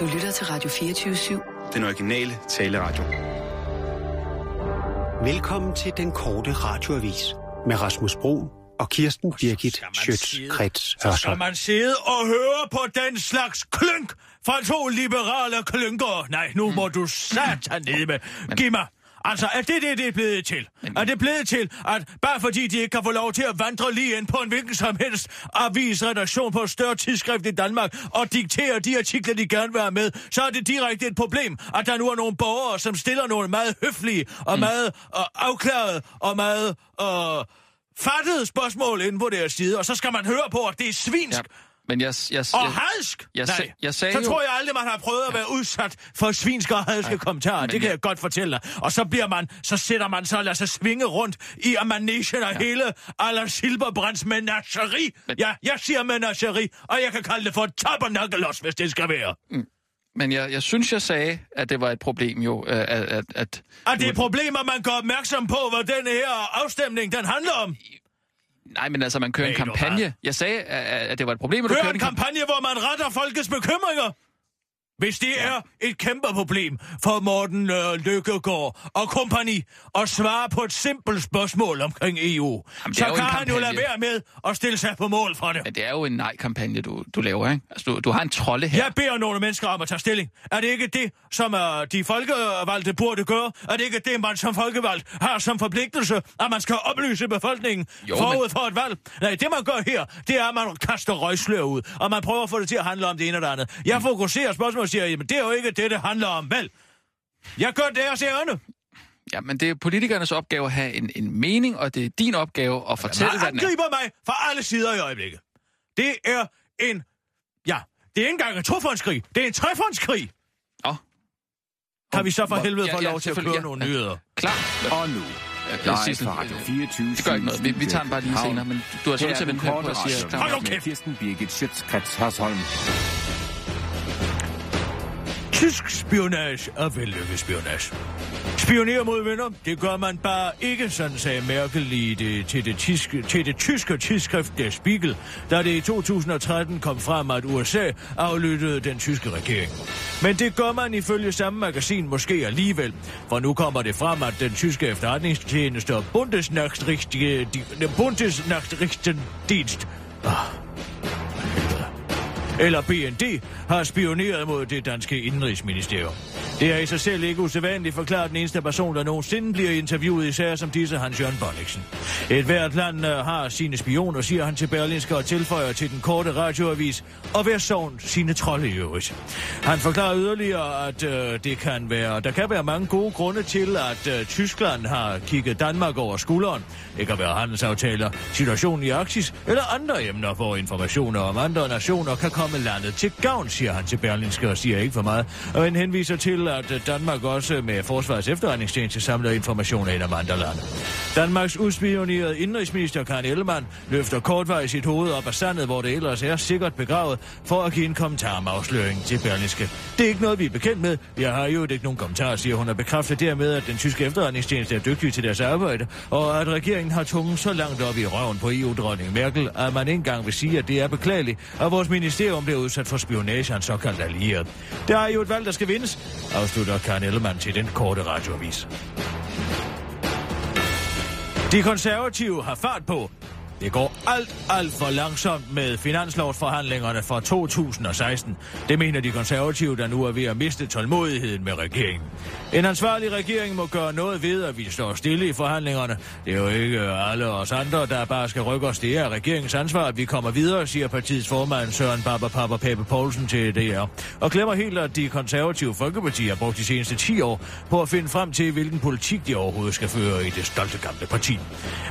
Du lytter til Radio 24-7. Den originale taleradio. Velkommen til den korte radioavis med Rasmus Bro og Kirsten Birgit Schøtz-Krets Så skal man sidde og høre på den slags klynk fra to liberale klynker. Nej, nu må du satan ned med. Giv mig. Altså, er det det, det er blevet til? Er det blevet til, at bare fordi de ikke kan få lov til at vandre lige ind på en hvilken som helst avisredaktion på et større tidsskrift i Danmark og diktere de artikler, de gerne vil have med, så er det direkte et problem, at der nu er nogle borgere, som stiller nogle meget høflige og mm. meget øh, afklarede og meget øh, fattede spørgsmål inde på deres side, og så skal man høre på, at det er svinsk. Ja. Men jeg, jeg, Og jeg, hadsk? jeg, Nej. sag- jeg sagde så jo- tror jeg aldrig, man har prøvet at være udsat for svinske og hadske kommentarer. Det kan jeg- jeg godt fortælle dig. Og så bliver man, så sætter man sig og lader sig svinge rundt i amanagen af ja. hele Aller Silberbrands menageri. Ja, jeg siger menageri, og jeg kan kalde det for et tabernakelos, hvis det skal være. men jeg, jeg synes, jeg sagde, at det var et problem jo, øh, at... at, at Og det er problemer, man går opmærksom på, hvad den her afstemning, den handler om. Nej, men altså, man kører en Ved du kampagne. Jeg sagde, at, det var et problem, at du Kør kørte en en kampagne. kampagne, hvor man retter folkets bekymringer. Hvis det er et kæmpe problem for Morten øh, Lykkegaard og kompagni at svare på et simpelt spørgsmål omkring EU, Jamen, så kan han jo lade være med at stille sig på mål for det. Men det er jo en nej-kampagne, du, du laver, ikke? Altså, du, du har en trolde her. Jeg beder nogle mennesker om at tage stilling. Er det ikke det, som uh, de folkevalgte burde gøre? Er det ikke det, man som folkevalgt har som forpligtelse, at man skal oplyse befolkningen Jo, forud men- for et valg? Nej, det man gør her, det er, at man kaster røgslør ud, og man prøver at få det til at handle om det ene og det andet. Jeg fokuserer spørgsmålet og siger, jamen det er jo ikke det, det handler om, vel? Jeg gør deres ærende. Ja, men det er politikernes opgave at have en, en mening, og det er din opgave at fortælle, Man hvad den er. angriber mig fra alle sider i øjeblikket. Det er en... Ja, det er ikke engang en tofondskrig. Det er en trefondskrig. Åh. Kan vi så for helvede ja, få ja, lov til at køre ja. nogle Ja. nyheder? Klar. Og nu, Ja, live Sissel, fra Radio øh, 24 Det gør ikke noget. Vi, vi tager den bare lige senere, men du har så til at vente på, at siger... Hold nu kæft. Kirsten Birgit Schøtzgrads Hasholm. Tysk spionage er vellykket spionage. Spionere mod venner, det gør man bare ikke, sådan sagde Merkel i det, til, det tyske, til det tyske tidsskrift Der Spiegel, da det i 2013 kom frem, at USA aflyttede den tyske regering. Men det gør man ifølge samme magasin måske alligevel, for nu kommer det frem, at den tyske efterretningstjeneste og Bundesnachrichtendienst, Bundesnachrichtendienst ah, eller BND, har spioneret mod det danske indrigsministerium. Det er i sig selv ikke usædvanligt forklaret den eneste person, der nogensinde bliver interviewet i sager som disse, Hans Jørgen Bonniksen. Et hvert land har sine spioner, siger han til Berlinske og tilføjer til den korte radioavis, og hver sovn sine trolde i øvrigt. Han forklarer yderligere, at øh, det kan være, der kan være mange gode grunde til, at øh, Tyskland har kigget Danmark over skulderen. Det kan være handelsaftaler, situationen i Arktis eller andre emner, hvor informationer om andre nationer kan komme landet til gavn, siger han til Berlinske og siger ikke for meget. Og han henviser til, at Danmark også med Forsvarets efterretningstjeneste samler informationer ind om andre lande. Danmarks udspionerede indrigsminister Karen Ellemann løfter kortvej sit hoved op af sandet, hvor det ellers er sikkert begravet, for at give en kommentar om afsløring til Berlinske. Det er ikke noget, vi er bekendt med. Jeg har jo ikke nogen kommentar, siger hun, og bekræfter dermed, at den tyske efterretningstjeneste er dygtig til deres arbejde, og at regeringen har tungen så langt op i røven på EU-dronning Merkel, at man ikke engang vil sige, at det er beklageligt, at vores ministerium bliver udsat for spionage af en såkaldt allieret. Der er jo et valg, der skal vindes, afslutter Karen Ellemann til den korte radioavis. De konservative har fart på. Det går alt, alt for langsomt med finanslovsforhandlingerne for 2016. Det mener de konservative, der nu er ved at miste tålmodigheden med regeringen. En ansvarlig regering må gøre noget ved, at vi står stille i forhandlingerne. Det er jo ikke alle os andre, der bare skal rykke os. Det er regeringens ansvar, at vi kommer videre, siger partiets formand Søren Papa Papa Pape Poulsen til DR. Og glemmer helt, at de konservative folkeparti har brugt de seneste 10 år på at finde frem til, hvilken politik de overhovedet skal føre i det stolte gamle parti.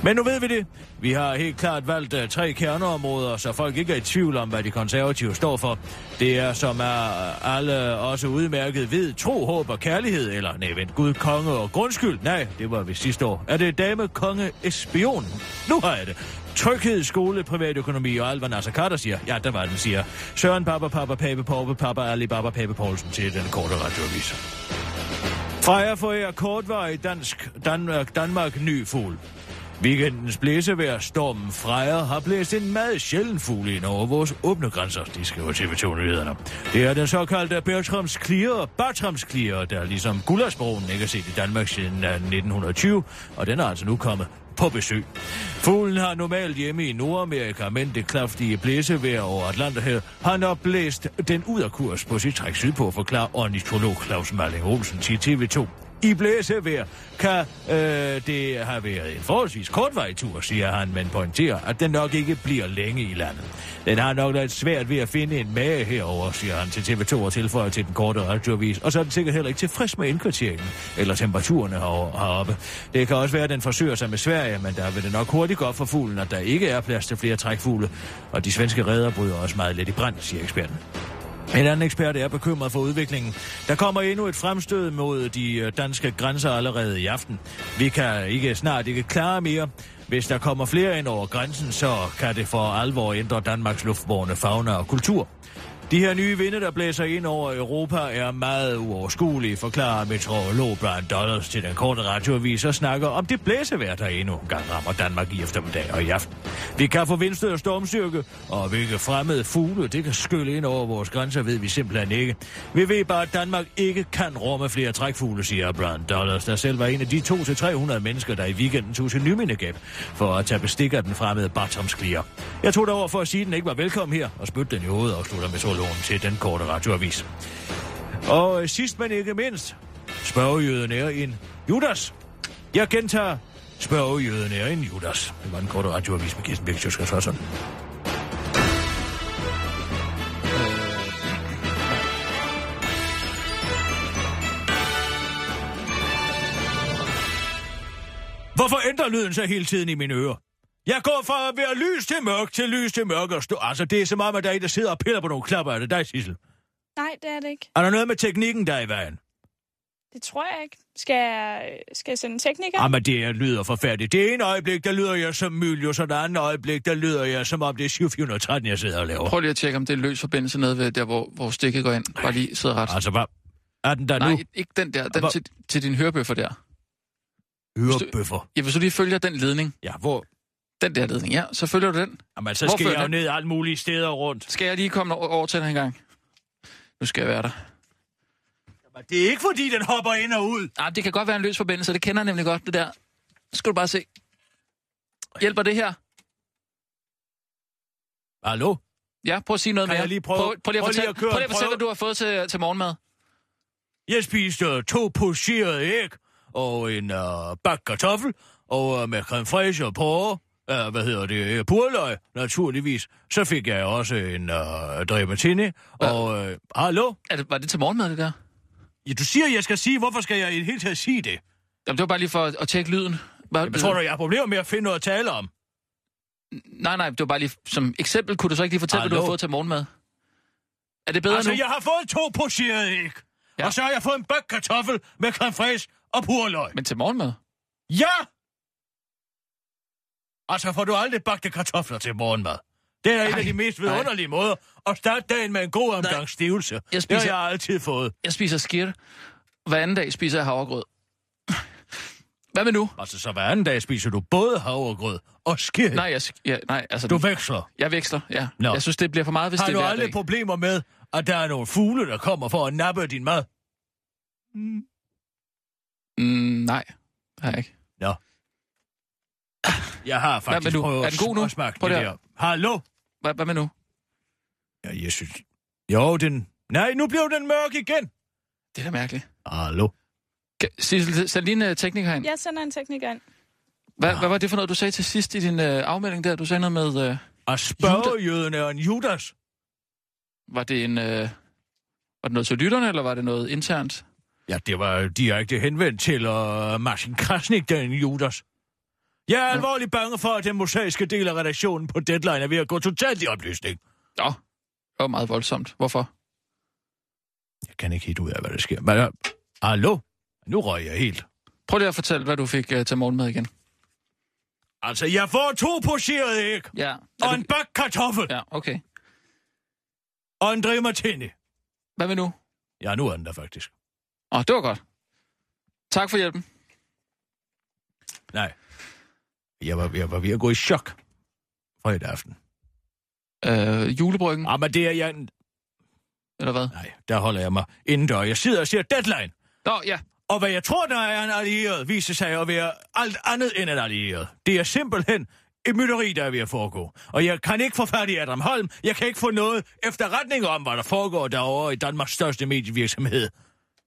Men nu ved vi det. Vi har helt klart valgt uh, tre kerneområder, så folk ikke er i tvivl om, hvad de konservative står for. Det er, som er øh, alle også udmærket ved, tro, håb og kærlighed, eller nej, vent, Gud, konge og grundskyld. Nej, det var vi sidste år. Er det dame, konge, espion? Nu har jeg det. Tryghed, skole, privatøkonomi og alt, hvad Nasser Carter siger. Ja, der var den, siger Søren Papa, Papa, Pape, Pape, Papa, Ali, Baba, Pape Poulsen til den korte radioavis. Freja forærer kortvarig dansk, Danmark, øh, Danmark ny fugl. Weekendens blæsevejr, stormen Freja, har blæst en meget sjælden fugl ind over vores åbne grænser, de skriver TV2 Nyhederne. Det er den såkaldte Bertrams Clear, Bertrams Clear, der ligesom Gullersbroen ikke er set i Danmark siden øh, 1920, og den er altså nu kommet på besøg. Fuglen har normalt hjemme i Nordamerika, men det kraftige blæsevejr over Atlanterhavet har nok blæst den ud af kurs på sit træk sydpå, forklarer ornitolog Claus Malling Olsen til TV2. I blæsevejr kan øh, det have været en forholdsvis kortvarig tur, siger han, men pointerer, at den nok ikke bliver længe i landet. Den har nok lidt svært ved at finde en mage herover, siger han til TV2 og tilføjer til den korte radioavis. Og så er den sikkert heller ikke tilfreds med indkvarteringen eller temperaturerne heroppe. Det kan også være, at den forsøger sig med Sverige, men der vil det nok hurtigt gå op for fuglen, at der ikke er plads til flere trækfugle. Og de svenske redder bryder også meget let i brand, siger eksperten. En anden ekspert er bekymret for udviklingen. Der kommer endnu et fremstød mod de øh, danske grænser allerede i aften. Vi kan ikke snart ikke klare mere. Hvis der kommer flere ind over grænsen, så kan det for alvor ændre Danmarks luftborne fauna og kultur. De her nye vinde, der blæser ind over Europa, er meget uoverskuelige, forklarer meteorolog Brian Dollars til den korte radioavis og snakker om det blæsevejr, der endnu en gang rammer Danmark i eftermiddag og i aften. Vi kan få vindstød og stormstyrke, og hvilke fremmede fugle, det kan skylle ind over vores grænser, ved vi simpelthen ikke. Vi ved bare, at Danmark ikke kan rumme flere trækfugle, siger Brian Dollars, der selv var en af de 200-300 mennesker, der i weekenden tog til Nymindegab for at tage bestik af den fremmede Bartomsklier. Jeg tog derover for at sige, at den ikke var velkommen her, og spytte den i hovedet og slutter meteorologen til den korte radioavis. Og sidst men ikke mindst, spørgejøden er en Judas. Jeg gentager, spørgejøden er en Judas. Det var den korte radioavis med Kirsten Birgit Sjøskers sådan. Hvorfor ændrer lyden sig hele tiden i mine ører? Jeg går fra at være lys til mørk til lys til mørk og stå. Altså, det er som om, at der er en, der sidder og piller på nogle klapper. Er det dig, Sissel? Nej, det er det ikke. Er der noget med teknikken, der er i vejen? Det tror jeg ikke. Skal jeg, skal jeg sende en tekniker? Jamen, det er, lyder forfærdeligt. Det ene øjeblik, der lyder jeg som Mylius, og det andet øjeblik, der lyder jeg som om det er 7413, jeg sidder og laver. Prøv lige at tjekke, om det er løs forbindelse nede ved der, hvor, hvor stikket går ind. Bare lige sidder ret. Altså, hvad? Er den der Nej, nu? ikke den der. Den Hvor- til, til din hørebøffer der. Ørebøffer. Ja, hvis du lige følger den ledning. Ja, hvor? Den der ledning, ja. Så følger du den. Jamen, så Hvor skal jeg jo den? ned alle mulige steder rundt. Skal jeg lige komme over til dig en gang? Nu skal jeg være der. Men det er ikke, fordi den hopper ind og ud. Ah, det kan godt være en løs forbindelse. Det kender jeg nemlig godt, det der. Så skal du bare se. Hjælper det her? Hallo? Ja, prøv at sige noget Kan mere. jeg lige prøve- prøv, prøv lige at prøv lige fortælle, at køre prøv lige at fortælle hvad du har fået til, til morgenmad. Jeg spiste to pocherede æg og en uh, bak kartoffel og uh, med creme fraiche og porre. Uh, hvad hedder det? Uh, purløg, naturligvis. Så fik jeg også en uh, drematini. Og uh, hallo? Er det, var det til morgenmad, det der? Ja, du siger, jeg skal sige. Hvorfor skal jeg i det hele taget sige det? Jamen, det var bare lige for at, at tjekke lyden. Bare, Jeg tror du, jeg har problemer med at finde noget at tale om? Nej, nej, det var bare lige som eksempel. Kunne du så ikke lige fortælle, hvad du Hallo? har fået til morgenmad? Er det bedre altså, nu? jeg har fået to pocherede æg. Ja. Og så har jeg fået en bak kartoffel med creme og purløg. Men til morgenmad? Ja! Altså, får du aldrig bagte kartofler til morgenmad? Det er en Ej, af de mest nej. vidunderlige måder at starte dagen med en god omgang stivelse. Jeg Det har spiser- jeg altid fået. Jeg spiser skirt. Hver anden dag spiser jeg havregrød. Hvad med nu? Altså, så hver anden dag spiser du både havregrød og skidt. Nej, jeg, ja, nej altså, Du veksler. jeg veksler, ja. Nå. Jeg synes, det bliver for meget, hvis Har det du er hver aldrig dag. problemer med, at der er nogle fugle, der kommer for at nappe din mad? Mm, nej, det har jeg ikke. Nå. Jeg har faktisk nu? prøvet Er den god nu? at smage Prøv det der. Hallo? Hvad, hvad med nu? Ja, jeg synes... Jo, den... Nej, nu blev den mørk igen. Det er da mærkeligt. Hallo? Kan- Sissel, send lige en uh, tekniker ind. Jeg sender en tekniker ind. Hvad, hvad var det for noget, du sagde til sidst i din uh, afmelding der? Du sagde noget med... Uh, Og spørgejøden er en Judas. var det en... Uh, var det noget til lytterne, eller var det noget internt? Ja, det var direkte henvendt til uh, Martin Krasnik, den Judas. Jeg er alvorligt bange for, at den mosaiske del af redaktionen på Deadline er ved at gå totalt i opløsning. Nå, det var meget voldsomt. Hvorfor? Jeg kan ikke helt ud af, hvad der sker. Men, uh, hallo? Nu røg jeg helt. Prøv lige at fortælle, hvad du fik uh, til morgenmad igen. Altså, jeg får to pocherede æg, Ja. og en bak kartoffel, Ja, okay. og en drink martini. Hvad med nu? Ja, nu er den der faktisk. Åh, det var godt. Tak for hjælpen. Nej. Jeg var, jeg var ved at gå i chok fredag aften. Øh, julebryggen, Ah, men det er jeg... eller hvad? Nej, der holder jeg mig indendør. Jeg sidder og ser Deadline. Nå, ja. Og hvad jeg tror, der er en allieret, viser sig at være alt andet end en allieret. Det er simpelthen et mytteri, der er ved at foregå. Og jeg kan ikke få fat i Adam Holm. Jeg kan ikke få noget efterretning om, hvad der foregår derovre i Danmarks største medievirksomhed.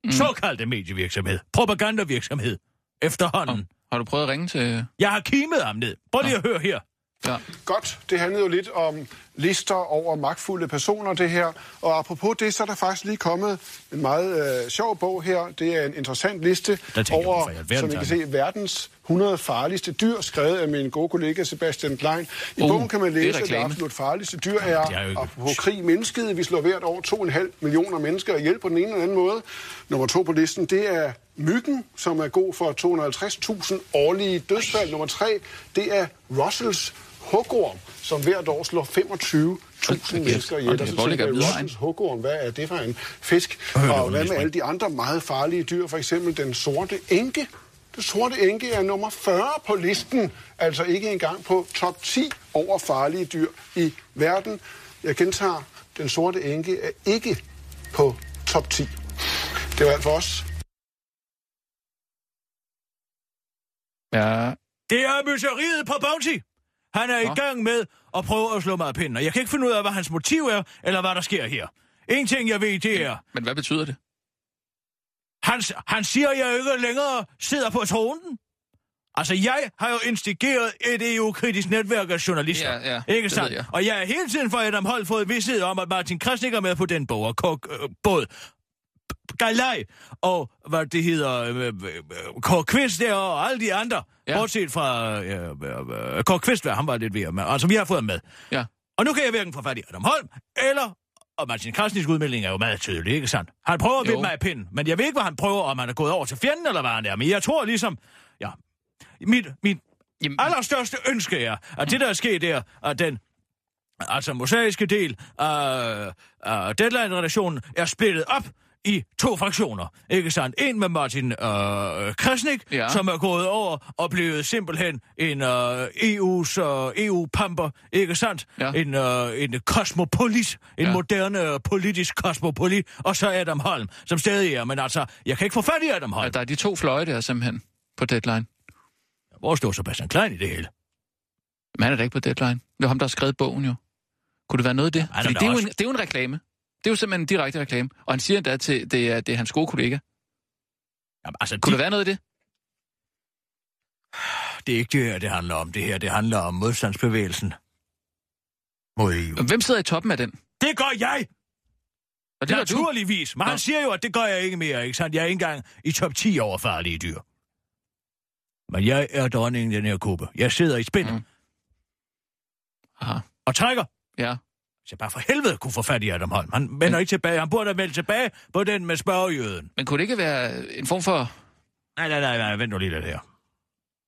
Mm. Såkaldte medievirksomhed. Propagandavirksomhed. Efterhånden. Har du prøvet at ringe til... Jeg har kimet ham ned. Prøv lige at høre her. Ja. Godt, det handlede jo lidt om lister over magtfulde personer, det her. Og apropos det, så er der faktisk lige kommet en meget øh, sjov bog her. Det er en interessant liste jeg, over, alverden som I kan se, verdens 100 farligste dyr, skrevet af min gode kollega Sebastian Klein. I Uh, bogen kan man læse, at det absolut farligste dyr er er, ikke- apropos krig, mennesket. Vi slår hvert år 2,5 millioner mennesker ihjel på den ene eller anden måde. Nummer to på listen, det er myggen, som er god for 250.000 årlige dødsfald. Nummer tre, det er Russells hugorm, som hvert år slår 25.000 mennesker ihjel. Og jeg, videre, Russells hugorm, hvad er det for en fisk? Og hvad med alle de andre meget farlige dyr, for eksempel den sorte enke? Den sorte enke er nummer 40 på listen, altså ikke engang på top 10 over farlige dyr i verden. Jeg gentager, den sorte enke er ikke på top 10. Det var alt for os. Ja, Det er mytteriet på Bounty. Han er i Nå. gang med at prøve at slå mig af pinden, og jeg kan ikke finde ud af, hvad hans motiv er, eller hvad der sker her. En ting, jeg ved, det er, men hvad betyder det? Han, han siger, at jeg ikke længere sidder på tronen. Altså, jeg har jo instigeret et EU-kritisk netværk af journalister. Ja, ja, ikke sandt? jeg. Og jeg er hele tiden for Adam Holt fået vidshed om, at Martin Krasnik er med på den bog, og øh, både Galej og hvad det hedder, øh, øh, øh, Kåre Kvist der og alle de andre, Ja. bortset fra øh, øh, øh, Kåre Kvist, han var lidt ved med. Altså, vi har fået ham med. Ja. Og nu kan jeg hverken få fat i Adam Holm, eller... Og Martin Krasniks udmelding er jo meget tydelig, ikke sandt? Han prøver at vinde mig af pinden, men jeg ved ikke, hvad han prøver, om han er gået over til fjenden, eller hvad han er. Men jeg tror ligesom... Ja, mit, mit Jamen, allerstørste ønske er, at det, der er sket, er, at den altså mosaiske del af, af Deadline-redaktionen er splittet op i to fraktioner, ikke sandt? En med Martin øh, Krasnik, Ja. ja. som er gået over og blevet simpelthen en øh, EU's øh, EU-pamper, ikke sandt? Ja. En, øh, en kosmopolit, en Ja. ja. moderne øh, politisk kosmopolit, og så Adam Holm, som stadig er, men altså, jeg kan ikke få fat i Adam Holm. ja, der er de to fløje der simpelthen på deadline. Hvor står Sebastian Klein i det hele? Men han er da ikke på deadline. Det er ham, der har skrevet bogen jo. Kunne det være noget af det? Er Fordi det, er jo også- en, det er jo en reklame. Det er jo simpelthen en direkte reklame. Og han siger endda til, det er, det er hans gode kollega. Jamen, altså, Kunne de, der være noget i det? det er ikke det her, det handler om. Det her, det handler om modstandsbevægelsen mod EU. Hvem sidder i toppen af den? Det gør jeg! Og det. Naturligvis. Men han siger jo, at det gør jeg ikke mere, ikke sandt? Jeg er ikke engang i top 10 over farlige dyr. Men jeg er dronningen i den her kube. Jeg sidder i spindet mm. Aha. og trækker. Ja. Så bare for helvede kunne få fat i Adam Holm. Han vender ikke tilbage. Han burde have meldt tilbage på den med spørgejøden. Men kunne det ikke være en form for Nej, nej, nej, nej. Vent nu lige lidt her.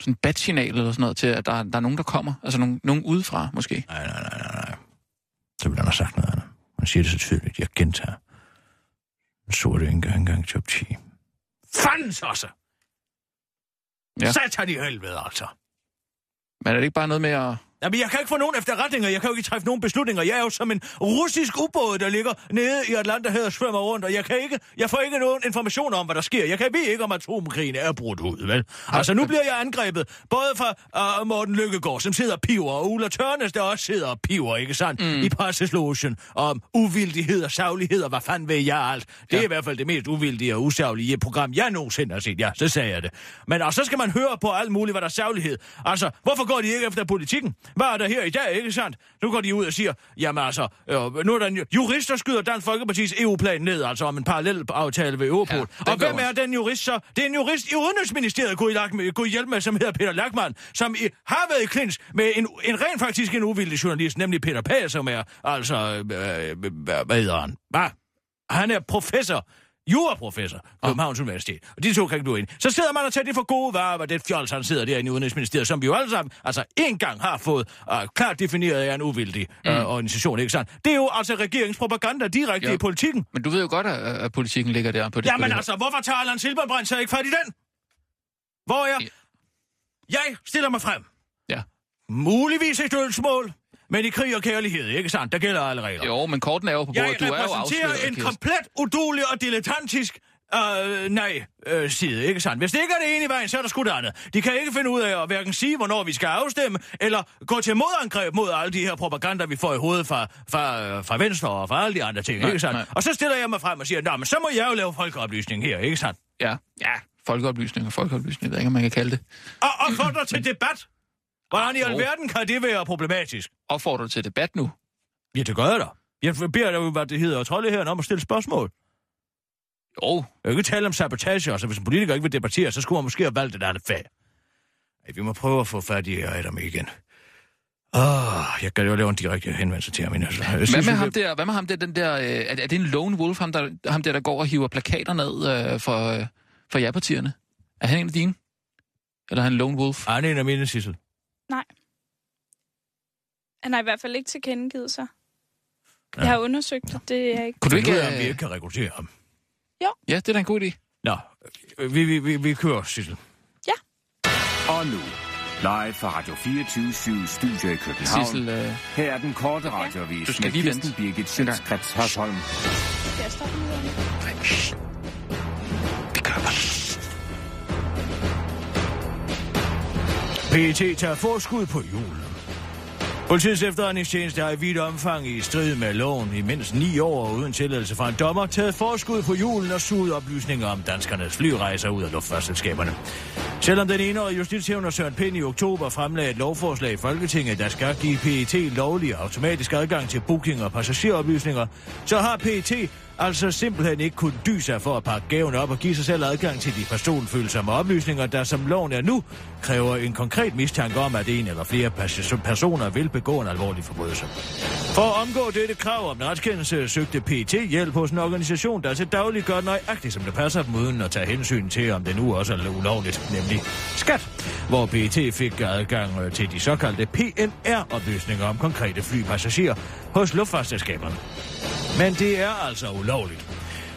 sådan bat-signal eller sådan noget til, at der, der er nogen, der kommer? Altså nogen, nogen udefra, måske? Nej, nej, nej, nej, nej. Så ville han have sagt noget andet. Han siger det så tydeligt. Jeg gentager. Den sorte engang engang top 10. Fandens også! Ja. Ja. Satan i helvede, altså. Men er det ikke bare noget med at... Jamen, jeg kan ikke få nogen efterretninger. Jeg kan jo ikke træffe nogen beslutninger. Jeg er jo som en russisk ubåd, der ligger nede i Atlanterhavet og svømmer rundt, og jeg, kan ikke, jeg får ikke nogen information om, hvad der sker. Jeg kan ved ikke, om atomkrigen er brudt ud, vel? Altså, nu bliver jeg angrebet, både fra uh, Morten Lykkegaard, som sidder og piver, og Ulla Tørnes, der også sidder og piver, ikke sandt? Mm. I presseslogen om uvildighed og savlighed, og hvad fanden ved jeg alt. Det Ja. er i hvert fald det mest uvildige og usaglige program, jeg nogensinde har set. Ja, så sagde jeg det. Men og så skal man høre på alt muligt, hvad der er savlighed. Altså, hvorfor går de ikke efter politikken? Hvad er der her i dag, ikke sandt? Nu går de ud og siger, jamen altså, øh, nu er der en jurist, der skyder Dansk Folkepartis EU-plan ned, altså om en parallel aftale ved Europol. Ja, og hvem er den jurist så? Det er en jurist i Udenrigsministeriet, kunne I, med, kunne I hjælpe med, som hedder Peter Lackmann, som i, har været i klins med en, en rent faktisk en uvildig journalist, nemlig Peter Pag, som er, altså, øh, øh, hvad hedder han? Hvad? Han er professor juraprofessor på Københavns Universitet. Og de to kan ikke gå ind. Så sidder man og tager det for gode varer, hvad det fjols, han sidder derinde i Udenrigsministeriet, som vi jo alle sammen, altså en gang har fået uh, klart defineret af en uvildig uh, organisation, ikke sandt? Det er jo altså regeringspropaganda direkte Ja. i politikken. Men du ved jo godt, at, at politikken ligger der på det. Jamen altså, hvorfor tager Allan Silberbrand så ikke fat i den? Hvor er jeg? Ja. Jeg stiller mig frem. Ja. muligvis et dødsmål, men i krig og kærlighed, ikke sandt? Der gælder alle regler. Jo, men korten er jo på bordet. Jeg Du er jo repræsenterer en komplet udulig og dilettantisk øh, nej, øh, side, ikke sandt? Hvis det ikke er det ene i vejen, så er der sgu det andet. De kan ikke finde ud af at hverken sige, hvornår vi skal afstemme, eller gå til modangreb mod alle de her propaganda, vi får i hovedet fra, fra, øh, fra Venstre og fra alle de andre ting, Nej, ikke sandt? nej. Og så stiller jeg mig frem og siger, nej, men så må jeg jo lave folkeoplysning her, ikke sandt? Ja, ja. Folkeoplysning og folkeoplysning, jeg ved ikke, om man kan kalde det. Og, og få dig til debat. Hvordan i alverden kan det være problematisk? Opfordrer du til debat nu? Ja, det gør jeg da. Jeg beder dig hvad det hedder, trolde her om at stille spørgsmål. Jo, Jeg kan ikke tale om sabotage, så hvis en politiker ikke vil debattere, så skulle man måske have valgt et andet fag. Ej, vi må prøve at få fat i Adam igen. Åh, oh, jeg kan jo lave en direkte henvendelse til ham. Altså. Jeg Hvad synes, med vi- ham der, hvad med ham der, den der, øh, er, er det en lone wolf, ham der, ham der, der går og hiver plakater ned øh, for, øh, for ja-partierne? Er han en af dine? Eller er han en lone wolf? Ah, det er en af mine, Sissel. Han har i hvert fald ikke tilkendegivet sig. Jeg har undersøgt det. Det er ikke... Kunne du Ikke, om vi Øh, ikke kan rekruttere ham. ja, det er da en god idé. Nå, vi, vi, vi, vi kører, Sissel. Og nu, live fra Radio 24 Studio i København. Sissel, øh, Her er den korte radiovis Du skal med lige Kirsten. Birgit Schøtzgrads Hasholm. Jeg stoppe nu? PET tager forskud på julen. Politiets efterretningstjeneste har i vidt omfang i strid med loven i mindst ni år uden tilladelse fra en dommer taget forskud på julen og suget oplysninger om danskernes flyrejser ud af luftfartsselskaberne. Selvom den enårige justitshævner Søren Pind i oktober fremlagde et lovforslag i Folketinget, der skal give PET lovlig og automatisk adgang til booking og passageroplysninger, så har PET altså simpelthen ikke kunne dy sig for at pakke gaven op og give sig selv adgang til de personfølsomme oplysninger, der som loven er nu, kræver en konkret mistanke om, at en eller flere pas- personer vil begå en alvorlig forbrydelse. For at omgå dette krav om en retskendelse, søgte PT hjælp hos en organisation, der til daglig gør nøjagtigt, som det passer dem, uden at tage hensyn til, om det nu også er ulovligt, nemlig skat, hvor PT fik adgang øh, til de såkaldte PNR-oplysninger om konkrete flypassagerer hos luftfartsselskaberne. Men det er altså ulovligt.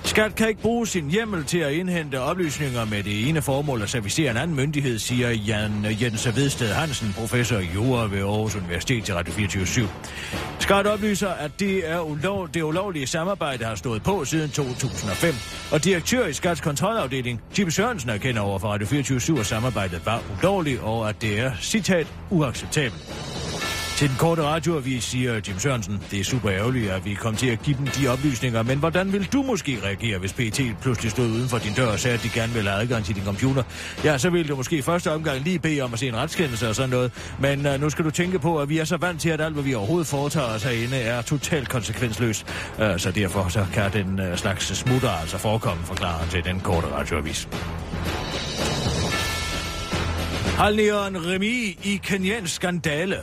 Skat kan ikke bruge sin hjemmel til at indhente oplysninger med det ene formål at servicere en anden myndighed, siger Jan Jens Vedsted Hansen, professor i jura ved Aarhus Universitet til Radio 24 Skat oplyser, at det, er ulov, det ulovlige samarbejde har stået på siden 2005, og direktør i Skats kontrolafdeling, Jim Sørensen, erkender over for Radio 24 at samarbejdet var ulovligt, og at det er, citat, uacceptabelt. Til den korte radioavis siger Jim Sørensen, det er super ærgerligt, at vi kom til at give dem de oplysninger, men hvordan vil du måske reagere, hvis PT pludselig stod uden for din dør og sagde, at de gerne vil have adgang til din computer? Ja, så ville du måske i første omgang lige bede om at se en retskendelse og sådan noget, men uh, nu skal du tænke på, at vi er så vant til, at alt, hvad vi overhovedet foretager os herinde, er totalt konsekvensløst. Uh, så derfor så kan den uh, slags smutter altså forekomme, forklarer han til den korte radioavis. Halnion Remi i Kenyans skandale.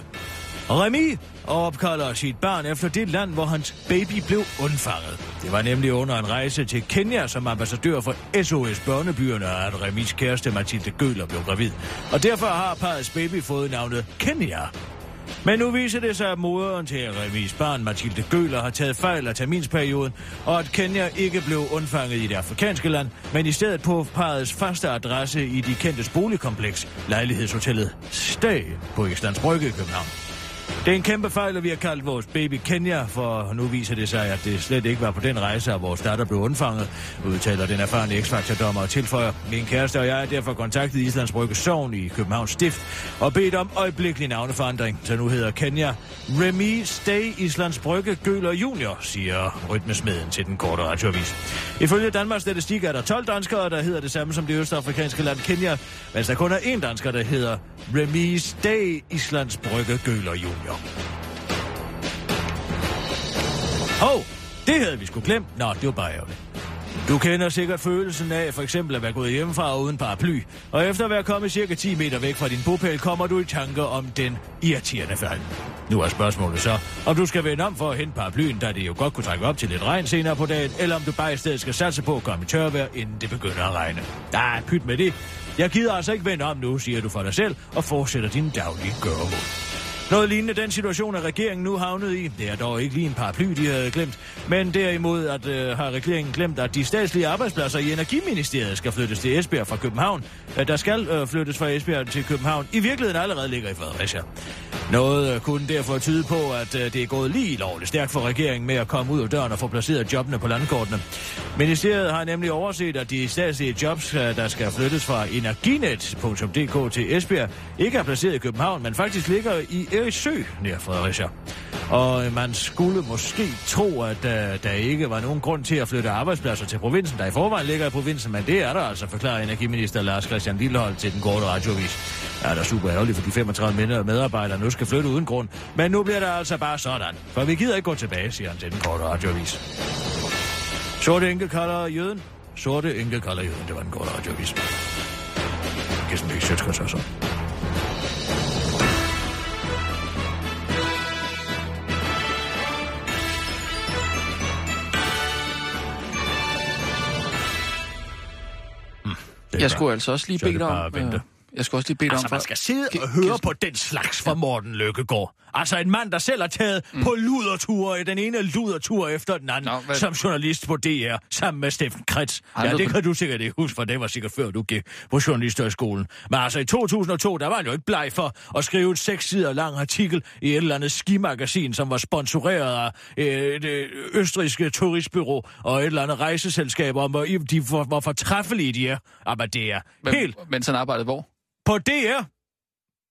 Remi opkalder sit barn efter det land, hvor hans baby blev undfanget. Det var nemlig under en rejse til Kenya som ambassadør for SOS Børnebyerne, at Remis kæreste Mathilde Gøler blev gravid. Og derfor har parrets baby fået navnet Kenya. Men nu viser det sig, at moderen til Remis barn, Mathilde Gøler, har taget fejl af terminsperioden, og at Kenya ikke blev undfanget i det afrikanske land, men i stedet på parrets faste adresse i de kendte boligkompleks, lejlighedshotellet Stag på Islands Brygge i København. Det er en kæmpe fejl, at vi har kaldt vores baby Kenya, for nu viser det sig, at det slet ikke var på den rejse, at vores datter blev undfanget, udtaler den erfarne x dommer og tilføjer. Min kæreste og jeg er derfor kontaktet Islands Brygge Sogn i Københavns Stift og bedt om øjeblikkelig navneforandring, så nu hedder Kenya Remy Stay Islands Brygge Gøler Junior, siger rytmesmeden til den korte radioavis. Ifølge Danmarks Statistik er der 12 danskere, der hedder det samme som det østafrikanske land Kenya, mens der kun er én dansker, der hedder Remy Stay Islands Brygge Gøler Junior. Hov, det havde vi sgu glemt. Nå, det var bare ærgerligt. Du kender sikkert følelsen af for eksempel at være gået hjemmefra uden paraply, og efter at være kommet cirka 10 meter væk fra din bopæl, kommer du i tanker om den irriterende fald. Nu er spørgsmålet så, om du skal vende om for at hente paraplyen, da det jo godt kunne trække op til lidt regn senere på dagen, eller om du bare i stedet skal satse på at komme i tørvejr, inden det begynder at regne. Nej, pyt med det. Jeg gider altså ikke vende om nu, siger du for dig selv, og fortsætter din daglige gøremål. Noget lignende den situation, at regeringen nu havnet i. Det er dog ikke lige en paraply, de havde glemt. Men derimod at, øh, har regeringen glemt, at de statslige arbejdspladser i Energiministeriet skal flyttes til Esbjerg fra København. Øh, der skal øh, flyttes fra Esbjerg til København. I virkeligheden allerede ligger i Fredericia. Noget øh, kunne derfor tyde på, at øh, det er gået lige lovligt stærkt for regeringen med at komme ud af døren og få placeret jobbene på landkortene. Ministeriet har nemlig overset, at de statslige jobs, øh, der skal flyttes fra energinet.dk til Esbjerg, ikke er placeret i København, men faktisk ligger i Eriksø nær Fredericia. Og man skulle måske tro, at der ikke var nogen grund til at flytte arbejdspladser til provinsen, der i forvejen ligger i provinsen, men det er der altså, forklarer energiminister Lars Christian Lillehold til den korte radiovis. Ja, det er super ærgerligt for de 35 medarbejdere nu skal flytte uden grund. Men nu bliver det altså bare sådan. For vi gider ikke gå tilbage, siger han til den korte radiovis. Sorte enke kalder jøden. Sorte enke kalder jøden. Det var den korte radiovis. Kirsten Bæk, Sjøtskrets og så. Jeg skulle altså også lige så bede om... øh, Jeg skulle også lige bede dig Altså, om... man skal sidde og høre Kirsten- på den slags fra Morten Lykkegaard. Altså en mand, der selv har taget mm. på luderture i den ene ludertur efter den anden, Nå, hvad- som journalist på DR, sammen med Steffen Kretz. Ej, Ja, det kan du sikkert ikke huske, for det var sikkert før du gik på journalisterskolen. Men altså i 2002, der var han jo ikke bleg for at skrive et seks sider lang artikel i et eller andet skimagasin, som var sponsoreret af øh, det østriske turistbyrå og et eller andet rejseselskab, om hvor, de, hvor, hvor fortræffelige de er. Jamen det er Men, helt Mens han arbejdede hvor? På DR.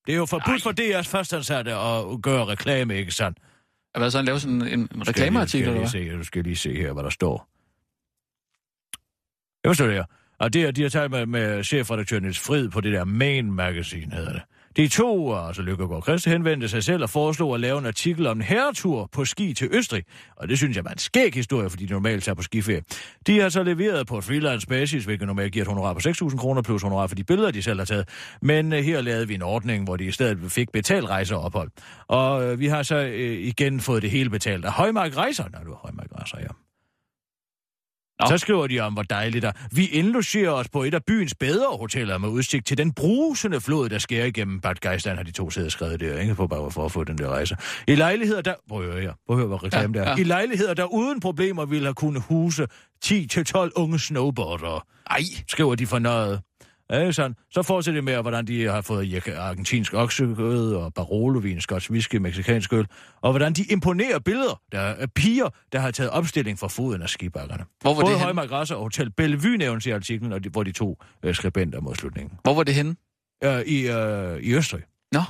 Det er jo forbudt for DR's fastansatte at gøre reklame, ikke sandt? Hvad så, han lavede sådan en, en reklameartikel, eller hvad? Du skal lige se her, hvad der står. Jeg forstår det her. Og det er, de har talt med, med chefredaktør Niels Frid på det der Main Magazine, hedder det. De to, altså Lykkegaard Christ, henvendte sig selv og foreslog at lave en artikel om en herretur på ski til Østrig. Og det synes jeg var en skæg historie, fordi de normalt tager på skiferie. De har så leveret på freelance basis, hvilket normalt giver et honorar på 6.000 kroner plus honorar for de billeder, de selv har taget. Men øh, her lavede vi en ordning, hvor de i stedet fik betalt rejser og ophold. Og vi har så øh, igen fået det hele betalt af Højmark Rejser. Når du har Højmark Rejser, ja. Nå. Så skriver de om, hvor dejligt der. Vi indlogerer os på et af byens bedre hoteller med udsigt til den brusende flod, der skærer igennem Bad Geistland, har de to siddet skrevet der, ikke? For bare for at få den der rejse. I lejligheder, der... Prøv at høre her. Prøv at høre, hvad reklame Ja, ja, der er. ja. I lejligheder, der uden problemer ville have kunnet huse 10-12 unge snowboardere. Ej, skriver de fornøjet. Ja, sådan. Så fortsætter det med, hvordan de har fået argentinsk oksekød og Barolo-vin, skotsk whisky, mexikansk øl, og hvordan de imponerer billeder der er piger, der har taget opstilling for foden af skibakkerne. Hvor var Både det? Højmark Rasser og Hotel Bellevue nævnes i artiklen, og de, hvor de to øh, skribenter mod slutningen. Hvor var det henne? Øh, i, øh, I Østrig. Nå.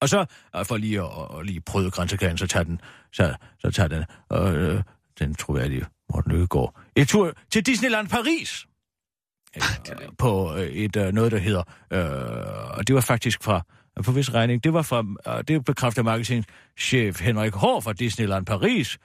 Og så, øh, for lige at, at lige prøve grænsekæren, så tager den, så, så tager den, øh, den troværdige Morten Løkkegaard, et tur til Disneyland Paris. Øh, på øh, et øh, noget, der hedder, øh, og det var faktisk fra, på vis regning, det var fra, øh, det bekræfter marketingchef Henrik Hård fra Disneyland Paris,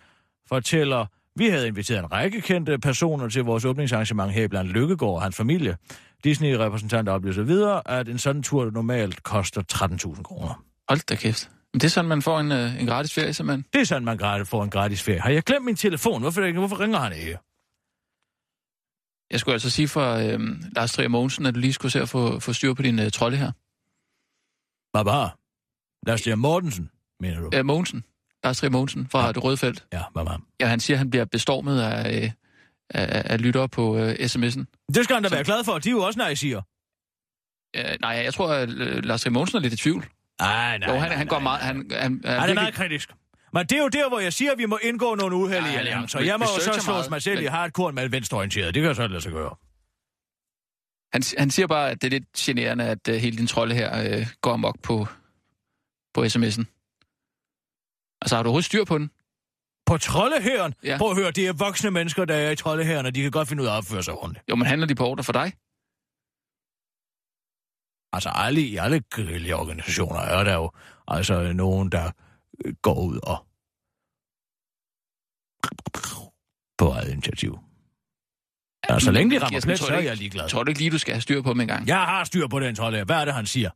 fortæller, vi havde inviteret en række kendte personer til vores åbningsarrangement her blandt Lykkegaard og hans familie. Disney-repræsentanter oplyser videre, at en sådan tur normalt koster 13.000 kroner. Hold da kæft. Men det er sådan, man får en, øh, en gratis ferie, simpelthen. Det er sådan, man gratis får en gratis ferie. Har jeg glemt min telefon? Hvorfor, hvorfor ringer han ikke? Jeg skulle altså sige for øh, Lars Trier Mogensen, at du lige skulle se at få, få styr på din øh, trolde her. Hvad bare? Lars Trier Mortensen, mener du? Øh, Mogensen. Lars Trier Mogensen fra ja. det Røde Felt. Ja, hvad bare? Ja, han siger, at han bliver bestormet af, øh, af, af lyttere på øh, sms'en. Det skal han da Så- være glad for. De er jo også nej, siger. Øh, nej, jeg tror, at øh, Lars Trier Mogensen er lidt i tvivl. Nej, nej, jo, han, nej, han går nej, meget... nej. Han, han, han, Han er virkelig- meget kritisk. Men det er jo der, hvor jeg siger, at vi må indgå nogle uheldige Ja, alliancer. Jeg må jo så searcher slå meget, mig selv i men- hardcore med venstreorienteret. Det kan jeg så lade sig gøre. Han, han siger bare, at det er lidt generende, at uh, hele din trolde her uh, går amok på, på sms'en. Altså, har du overhovedet styr på den? På troldehæren? Ja. Prøv at høre, det er voksne mennesker, der er i troldehæren, og de kan godt finde ud af at opføre sig ordentligt. Jo, men handler de på ordre for dig? Altså alle, i alle guerilla-organisationer er der jo altså nogen, der går ud og på eget initiativ. Ja, så længe de rammer plet, tror så er ikke- jeg ligeglad. Tror du ikke lige, du skal have styr på dem en gang? Jeg har styr på den troldehær. Hvad er det, han siger?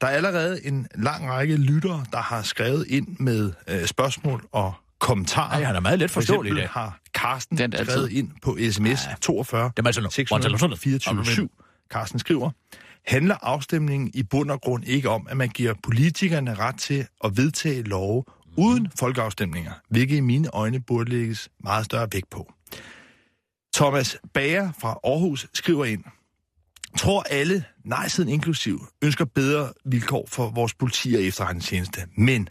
Der er allerede en lang række lyttere, der har skrevet ind med øh, spørgsmål og kommentarer. Ej, han er meget let For forståelig i dag. har Carsten Den er altid. skrevet ind på sms Ja. 42 Det er altså noget. 624 Carsten skriver, handler afstemningen i bund og grund ikke om, at man giver politikerne ret til at vedtage love uden folkeafstemninger, hvilket i mine øjne burde lægges meget større vægt på. Thomas Bager fra Aarhus skriver ind, tror alle, nej-siden inklusiv, ønsker bedre vilkår for vores politi og efterretningstjeneste. Men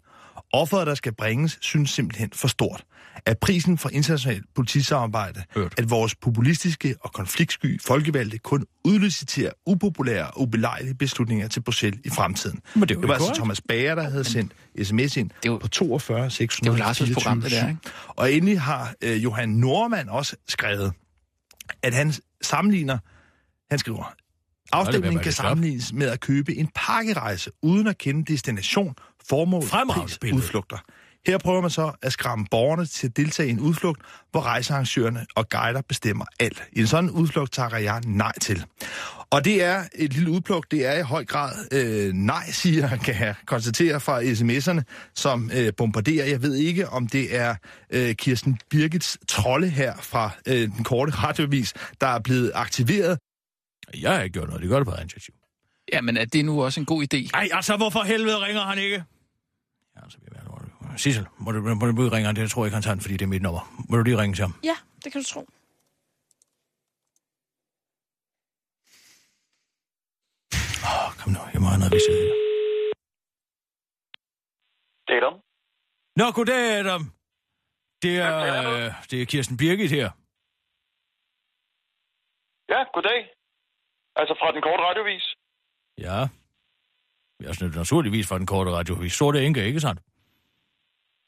offeret, der skal bringes, synes simpelthen for stort. At prisen for internationalt politisamarbejde, Hørt. at vores populistiske og konfliktsky folkevalgte kun udliciterer upopulære og ubelejlige beslutninger til Bruxelles i fremtiden. Men det jo det var altså. Thomas Bager, der havde sendt sms ind Det jo- på 42 600. Det jo Lars' program, det der, ikke? Og endelig har øh, Johan Norman også skrevet, at han sammenligner, han skriver, afstemningen kan sammenlignes med at købe en pakkerejse, uden at kende destination, formål, pris, udflugter. Her prøver man så at skræmme borgerne til at deltage i en udflugt, hvor rejsearrangørerne og guider bestemmer alt. I en sådan udflugt takker jeg nej til. Og det er et lille udpluk, det er i høj grad øh, nej, siger kan jeg konstatere fra sms'erne, som øh, bombarderer. Jeg ved ikke, om det er øh, Kirsten Birgits trolde her fra øh, den korte radiovis, der er blevet aktiveret. Jeg har ikke gjort noget. Det gør det på initiativ. Ja, men er det nu også en god idé? Ej, altså, hvorfor helvede ringer han ikke? Ja, altså, vi er Sissel, må du, må du ringe? Det tror jeg ikke, han tager den, fordi det er mit nummer. Må du lige ringe til ham? Ja, det kan du tro. Åh, kom nu, jeg må have noget vidshed. Det er dem. Nå, goddag, Adam. Det er, du? øh, det er Kirsten Birgit her. Ja, goddag. Altså fra den korte radiovis. Ja. Jeg er sådan naturligvis fra den korte radio. Vi så det ikke, ikke sandt?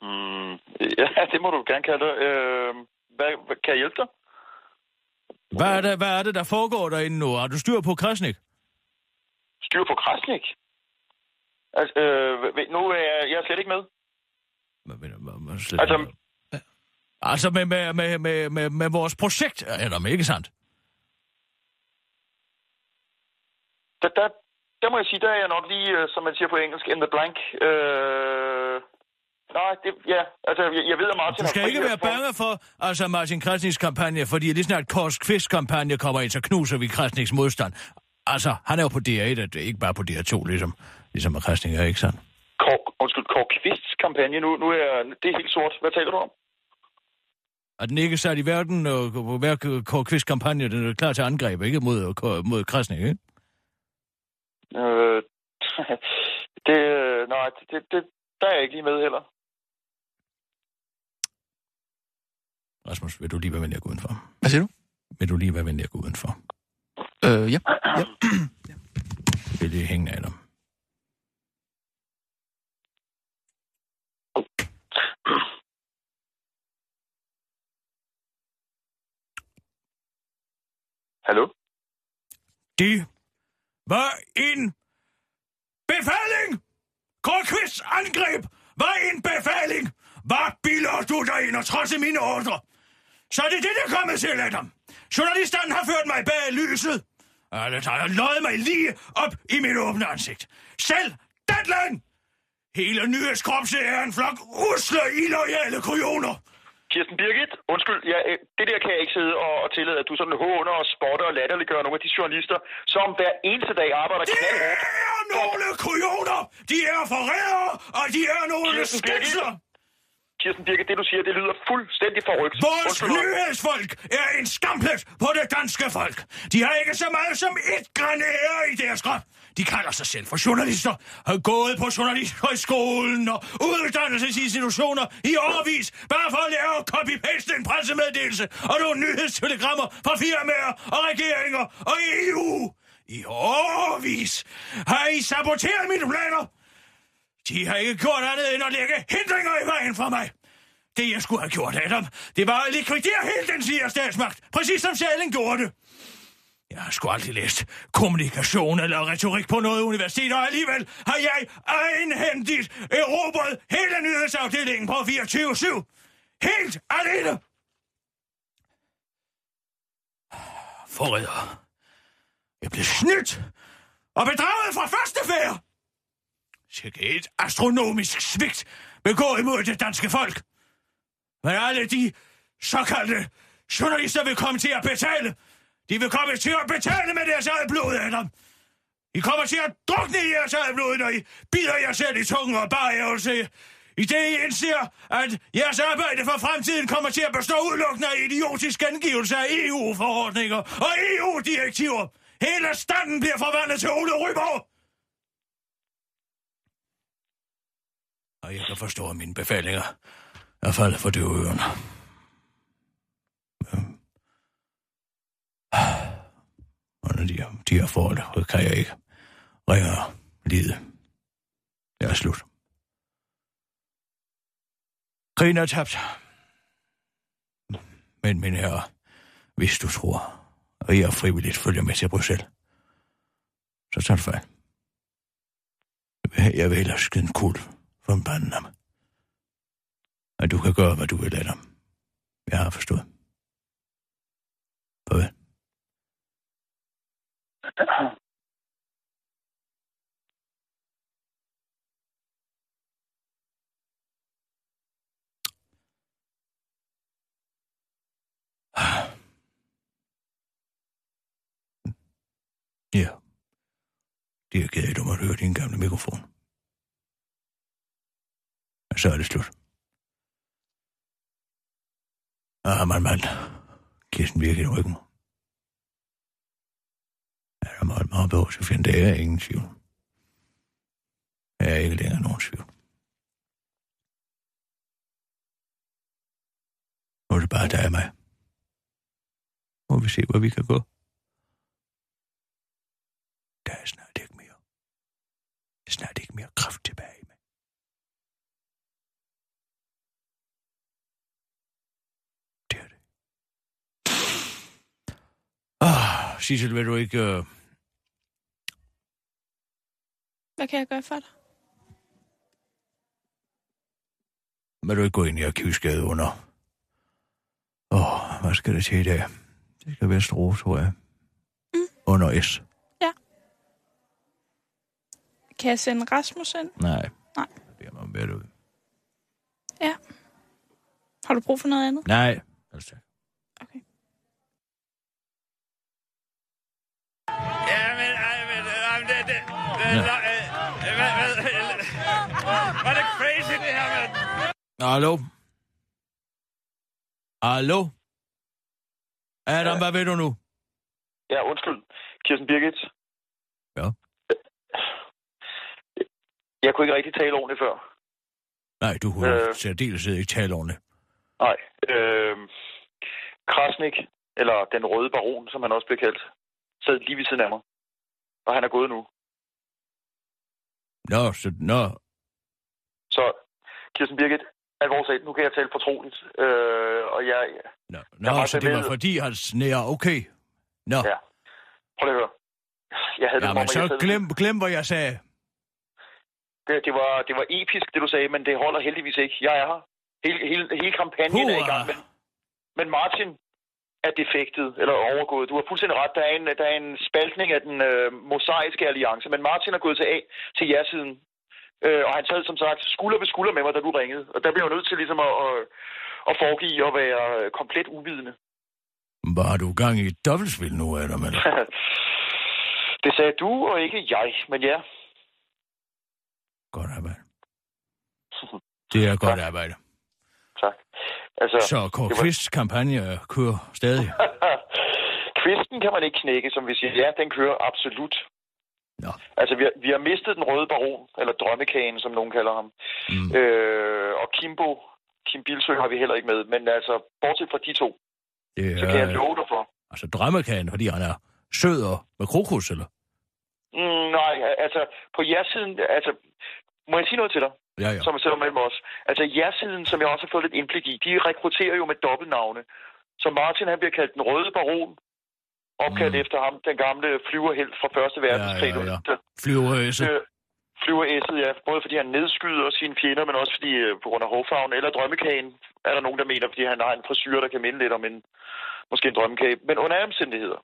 Mm, ja, det må du gerne kalde det. Øh, hvad, hvad, kan jeg hjælpe dig? Hvad er, det, hvad er det, der foregår derinde nu? Har du styr på Krasnik? Styr på Krasnik? Altså, øh, nu er jeg, jeg er slet ikke med. Hvad mener du? Slet Altså, ikke? Altså med, med, med, med, med, med vores projekt, Adam, ikke sandt? der, der, der må jeg sige, der er jeg nok lige, øh, som man siger på engelsk, in the blank. Øh, nej, det, ja, altså, jeg, jeg ved, at Martin Du skal ikke være bange for altså Martin Krasniks kampagne, fordi lige snart Kors Kvist kampagne kommer ind, så knuser vi Krasniks modstand. Altså, han er jo på DR1, og det er ikke bare på DR2, ligesom, ligesom Krasnik er, ikke sandt? Kåre, undskyld, Kåre Kvists kampagne nu, nu er det er helt sort. Hvad taler du om? Er den ikke sat i verden, og hver Kors Kvist kampagne, den er klar til angreb, ikke? Mod, mod Krasnik, ikke? Øh, det, øh, nej, det, det, der er jeg ikke lige med heller. Rasmus, vil du lige være venlig at gå udenfor? Hvad siger du? Vil du lige være venlig at gå udenfor? Øh, ja. ja. Vil lige hænge af dem? Hallo? Det var en befaling! Kort Kvists angreb var en befaling! Hvad bilder du dig ind og trodse mine ordre? Så er det det, der er kommet til, Adam. Journalisterne har ført mig bag lyset. Alle har løjet mig lige op i mit åbne ansigt. Selv Datland! Hele nyhedskorpset er en flok usle, illoyale kujoner. Kirsten Birgit, undskyld, ja, øh, det der kan jeg ikke sidde og, og tillade, at du sådan håner og spotter og latterliggør nogle af de journalister, som hver eneste dag arbejder Det knaldhårdt. er nogle kujoner! De er forrædere, og de er nogle skændsler! Kirsten Birgit, det du siger, det lyder fuldstændig forrygt. Vores nyhedsfolk er en skamplet på det danske folk. De har ikke så meget som et græn ære i deres grad. De kalder sig selv for journalister, har gået på journalisthøjskolen og uddannelsesinstitutioner i årvis, bare for at at copy-paste en pressemeddelelse og nogle nyhedstelegrammer fra firmaer og regeringer og EU. I årvis har I saboteret mine planer. De har ikke gjort andet end at lægge hindringer i vejen for mig. Det, jeg skulle have gjort, Adam, det var at likvidere hele den siger statsmagt, præcis som Salling gjorde det. Jeg har sgu aldrig læst kommunikation eller retorik på noget universitet, og alligevel har jeg egenhændigt erobret hele nyhedsafdelingen på 24-7. Helt alene. Forræder. Jeg blev snydt og bedraget fra første færd. Sikke et astronomisk svigt begå imod det danske folk. Men alle de såkaldte journalister vil komme til at betale. De vil komme til at betale med deres eget blod, Adam. I kommer til at drukne i jeres eget blod, når I bider jer selv i tungen og bare ævelse. I det I indser, at jeres arbejde for fremtiden kommer til at bestå udelukkende af idiotisk angivelse af EU-forordninger og EU-direktiver. Hele standen bliver forvandlet til Ole Ryborg! Og jeg kan forstå, at mine befalinger er faldet for døve ørerne. Øhm. Og når de, de har fået det, så kan jeg ikke ringe og lide. Det er slut. Krigen er tabt. Men, min herre, hvis du tror, at jeg frivilligt følger med til Bruxelles, så tager du fejl. Jeg vil hellere skide en kul for en banden. At du kan gøre, hvad du vil Adam. Jeg har forstået. Farvel. Ja. Det er ked af, at du måtte høre din gamle mikrofon. Og så er det slut. Ah, man, man. Kirsten virker i ryggen. Er der meget, meget behov til at finde det? er ingen tvivl. Jeg er ikke længere nogen tvivl. Nu er det bare dig og mig. Må vi se, hvor vi kan gå. Der er snart ikke mere. Der er snart ikke mere kraft tilbage med. Det er det. Ah, Sissel, vil du ikke... Uh... Hvad kan jeg gøre for dig? Vil du ikke gå ind i arkivskade under? Åh, oh, hvad skal det til i dag? Det skal være strå, tror jeg. Mm. Under S. Kan jeg sende Rasmus ind? Nej. Nej. Jeg beder mig at ud. Ja. Har du brug for noget andet? Nej. Altså. Ja, men, ej, men, ej, men det, det, det, ja. øh, hvad, hvad, var det crazy, det her, mand? Hallo? Hallo? Adam, ja. hvad ved du nu? Ja, undskyld. Kirsten Birgit. Ja. Jeg kunne ikke rigtig tale ordentligt før. Nej, du kunne øh, særdeles ikke tale ordentligt. Nej. Øh, Krasnik, eller den røde baron, som han også blev kaldt, sad lige ved siden af mig. Og han er gået nu. Nå, så... Nå. Så, Kirsten Birgit, alvorligt, nu kan jeg tale fortroligt. Øh, og jeg... Nå, Nå jeg så det var fordi han sneer, okay. Nå. Ja. Prøv at høre. Jeg havde ja, det, så glem, glem, hvad jeg sagde. Det, det, var, det var episk, det du sagde, men det holder heldigvis ikke. Jeg er her. Hele, hele, hele kampagnen Hurra. er i gang. Men, men Martin er defektet, eller overgået. Du har fuldstændig ret. Der er en, der er en spaltning af den øh, mosaiske alliance. Men Martin er gået til A, til ja-siden. Øh, og han sad som sagt skulder ved skulder med mig, da du ringede. Og der blev jeg nødt til ligesom at, at, at foregive at være komplet uvidende. Har du gang i dobbeltspil nu? Eller? det sagde du, og ikke jeg. Men ja, Godt arbejde. Det er godt tak. arbejde. Altså, så Kåre var... Kvists kampagne kører stadig? Kvisten kan man ikke knække, som vi siger. Ja, den kører absolut. Nå. Altså, vi har, vi har mistet den røde baron, eller drømmekagen, som nogen kalder ham. Mm. Øh, og Kimbo, Kim Bilsø har vi heller ikke med. Men altså, bortset fra de to, det er, så kan jeg love dig for. Altså drømmekagen, fordi han er sød og med krokus, eller? Mm, nej, altså på jeres-siden, altså må jeg sige noget til dig? Ja, ja. Som jeg sidder mellem os. Altså jeres-siden, som jeg også har fået lidt indblik i, de rekrutterer jo med dobbeltnavne. Så Martin, han bliver kaldt den røde baron, opkaldt mm. efter ham, den gamle flyverhelt fra Første Verdenskrig. Ja, ja, ja. Flyveræse. Øh, flyveræsset, ja. Både fordi han nedskyder sine fjender, men også fordi øh, på grund af hovfagnen eller drømmekagen, er der nogen, der mener, fordi han har en frisyr, der kan minde lidt om en, måske en drømmekage. Men under omstændigheder.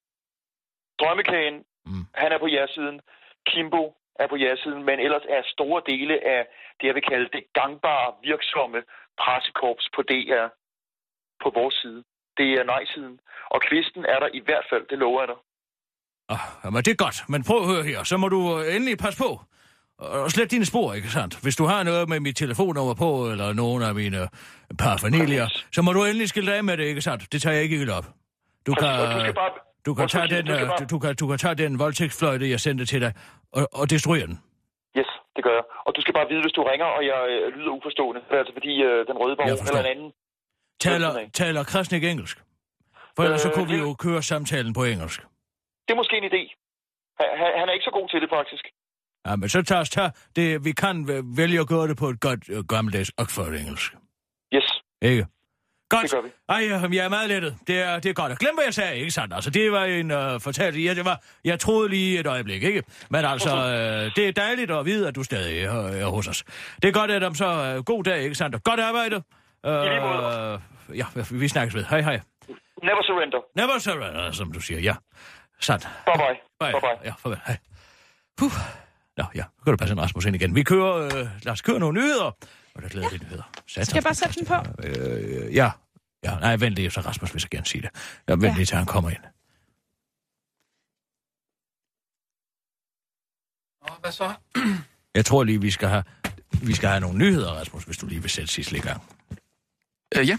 Drømmekagen, mm. han er på jeres siden. Kimbo er på jeres siden, men ellers er store dele af det, jeg vil kalde det gangbare, virksomme pressekorps på DR på vores side. Det er nej-siden. Og kvisten er der i hvert fald, det lover jeg dig. Ah, jamen, det er godt. Men prøv at høre her. Så må du øh, endelig passe på. Og slet dine spor, ikke sandt? Hvis du har noget med mit telefonnummer på, eller nogen af mine parafamilier, så må du endelig skille af med det, ikke sandt? Det tager jeg ikke helt op. Du kan, du, bare... du kan, tage den, du øh, du, du, kan, du kan tage den voldtægtsfløjte, jeg sendte til dig, og, og destruere den. Yes, det gør jeg. Og du skal bare vide, hvis du ringer, og jeg øh, lyder uforstående. Det er altså fordi øh, den røde forstår. eller en anden... Taler, taler Krasnik engelsk? For ellers så Øh, kunne vi jo køre samtalen på engelsk. Det er måske en idé. Han, han- er ikke så god til det, faktisk. Ja, men så tager os tage det. Vi kan væ- vælge at gøre det på et godt øh, gammeldags Oxford-engelsk. Yes, Ikke? Godt. det gør vi. Ej, jeg jeg er meget lettet. Det er, det er godt. Glem, hvad jeg sagde, ikke sandt? Altså, det var en uh, fortælling. Ja, det var, jeg troede lige et øjeblik, ikke? Men altså, øh, det er dejligt at vide, at du stadig er, er hos os. Det er godt, Adam, så uh, god dag, ikke sandt? Godt arbejde. Måde. ja, vi snakkes ved. Hej, hej. Never surrender. Never surrender, som du siger. Ja. Sandt. Bye bye. Bye. Bye bye. Ja, farvel. Hej. Puh. Nå, ja. Nu kan du passe en Rasmus ind igen. Vi kører, øh, lad os køre nogle nyheder. Og der glæder vi nyheder. Satans, Skal jeg bare sætte den på? Øh, ja. Ja, nej, vent lige, så Rasmus vil så gerne sige det. Ja, vent Ja. lige, til han kommer ind. Nå, hvad så? Jeg tror lige, vi skal have, vi skal have nogle nyheder, Rasmus, hvis du lige vil sætte sidst i gang. Øh, ja,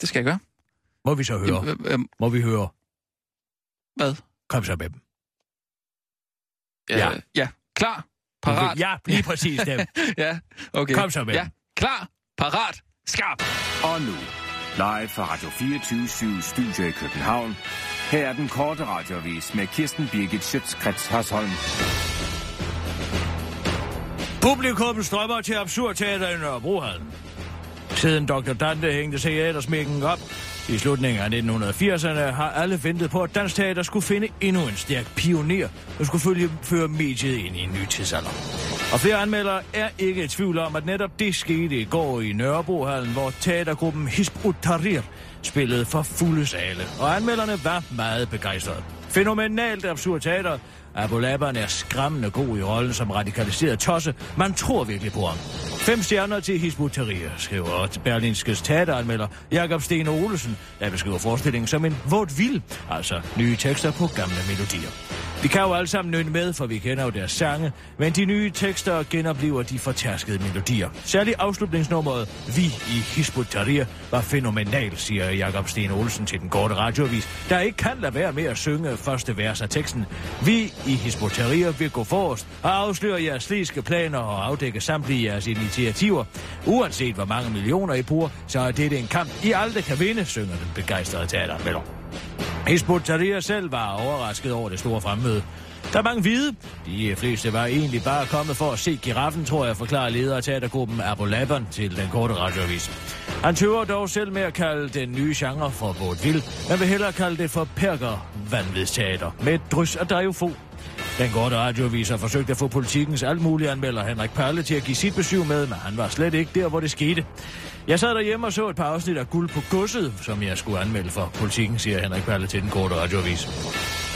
det skal jeg gøre. Må vi så høre? Øh, øh, Må vi høre? hvad? Kom så med dem. Øh, Ja. Ja, klar, parat. Ja, lige præcis dem. ja, okay. Kom så med Ja, dem. Klar, parat, skarp. Og nu, live fra Radio 24 Studio i København. Her er den korte radiovis med Kirsten Birgit Schøtzgrads Hasholm. Publikum strømmer til absurd teater i Nørrebrohallen. Siden Dr. Dante hængte teatersmækken op i slutningen af 1980'erne, har alle ventet på, at dansk teater skulle finde endnu en stærk pioner, der skulle følge, føre mediet ind i en ny tidsalder. Og flere anmeldere er ikke i tvivl om, at netop det skete i går i Nørrebrohallen, hvor teatergruppen Hizb ut-Tahrir spillede for fulde sale, og anmelderne var meget begejstrede. Fænomenalt absurd teater. Abu Laban er skræmmende god i rollen som radikaliseret tosse. Man tror virkelig på ham. Fem stjerner til Hizb Tahrir, skriver Berlinskes teateranmelder Jakob Sten Olesen, der beskriver forestillingen som en vådt vild, altså nye tekster på gamle melodier. Vi kan jo alle sammen nynne med, for vi kender jo deres sange, men de nye tekster genoplever de fortærskede melodier. Særligt afslutningsnummeret Vi i Hizb Tahrir var fænomenal, siger Jakob Sten Olsen til den korte radioavis, der ikke kan lade være med at synge første vers af teksten. Vi i Hizb vil gå forrest og afsløre jeres sliske planer og afdække samtlige jeres initiativer. Uanset hvor mange millioner I bruger, så er dette en kamp, I aldrig kan vinde, synger den begejstrede teateranmelder. Hizb selv var overrasket over det store fremmøde. Der er mange hvide. De fleste var egentlig bare kommet for at se giraffen, tror jeg, forklarer leder af teatergruppen Abu Laban til den korte radioavis. Han tøver dog selv med at kalde den nye genre for vådt vild, men vil hellere kalde det for perker vanvidsteater med et drys af drejefo. Den korte radioavis har forsøgt at få politikens alt mulige anmelder Henrik Perle til at give sit besøg med, men han var slet ikke der, hvor det skete. Jeg sad derhjemme og så et par afsnit af Guld på godset, som jeg skulle anmelde for politikken, siger Henrik Perle til den korte radioavis.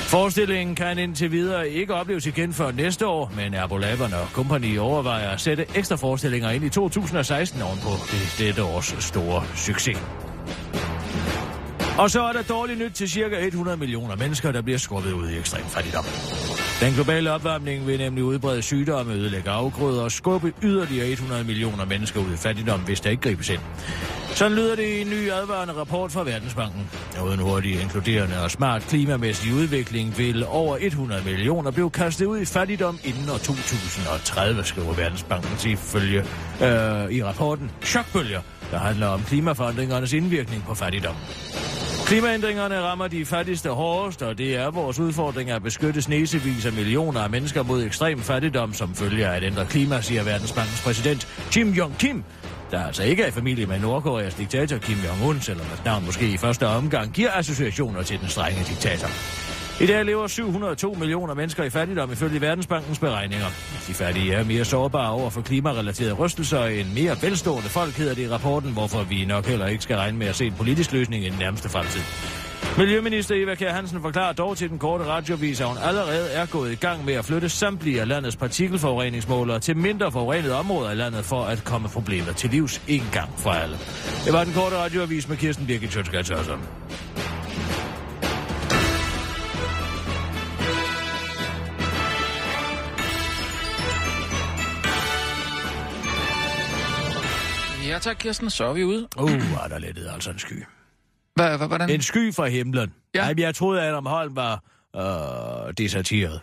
Forestillingen kan indtil videre ikke opleves igen før næste år, men Erbolaberne og kompagni overvejer at sætte ekstra forestillinger ind i 2016 ovenpå det, dette års store succes. Og så er der dårligt nyt til cirka 100 millioner mennesker, der bliver skubbet ud i ekstrem fattigdom. Den globale opvarmning vil nemlig udbrede sygdomme, ødelægge afgrøder og skubbe yderligere 100 millioner mennesker ud i fattigdom, hvis der ikke gribes ind. Sådan lyder det i en ny advarende rapport fra Verdensbanken. Uden hurtig, inkluderende og smart klimamæssig udvikling vil over 100 millioner blive kastet ud i fattigdom inden år 2030, skriver Verdensbanken til følge øh, i rapporten Chokbølger, der handler om klimaforandringernes indvirkning på fattigdom. Klimaændringerne rammer de fattigste hårdest, og det er vores udfordring at beskytte snesevis af millioner af mennesker mod ekstrem fattigdom, som følger af et ændret klima, siger Verdensbankens præsident Kim Jong-kim, der altså ikke er i familie med Nordkoreas diktator Kim Jong-un, selvom hans navn måske i første omgang giver associationer til den strenge diktator. I dag lever 702 millioner mennesker i fattigdom ifølge Verdensbankens beregninger. De fattige er mere sårbare over for klimarelaterede rystelser end mere velstående folk, hedder det i rapporten, hvorfor vi nok heller ikke skal regne med at se en politisk løsning i den nærmeste fremtid. Miljøminister Eva Kjær Hansen forklarer dog til den korte radiovis, at hun allerede er gået i gang med at flytte samtlige af landets partikelforureningsmålere til mindre forurenede områder i landet for at komme problemer til livs en gang for alle. Det var den korte radioavis med Kirsten Birgit Sjøtskrets Ja tak, Kirsten, så er vi ude. Uh, var der lettede altså en sky. Hvad, hvad, hvordan? En sky fra himlen. Ja. Ej, jeg troede, at Adam Holm var øh, deserteret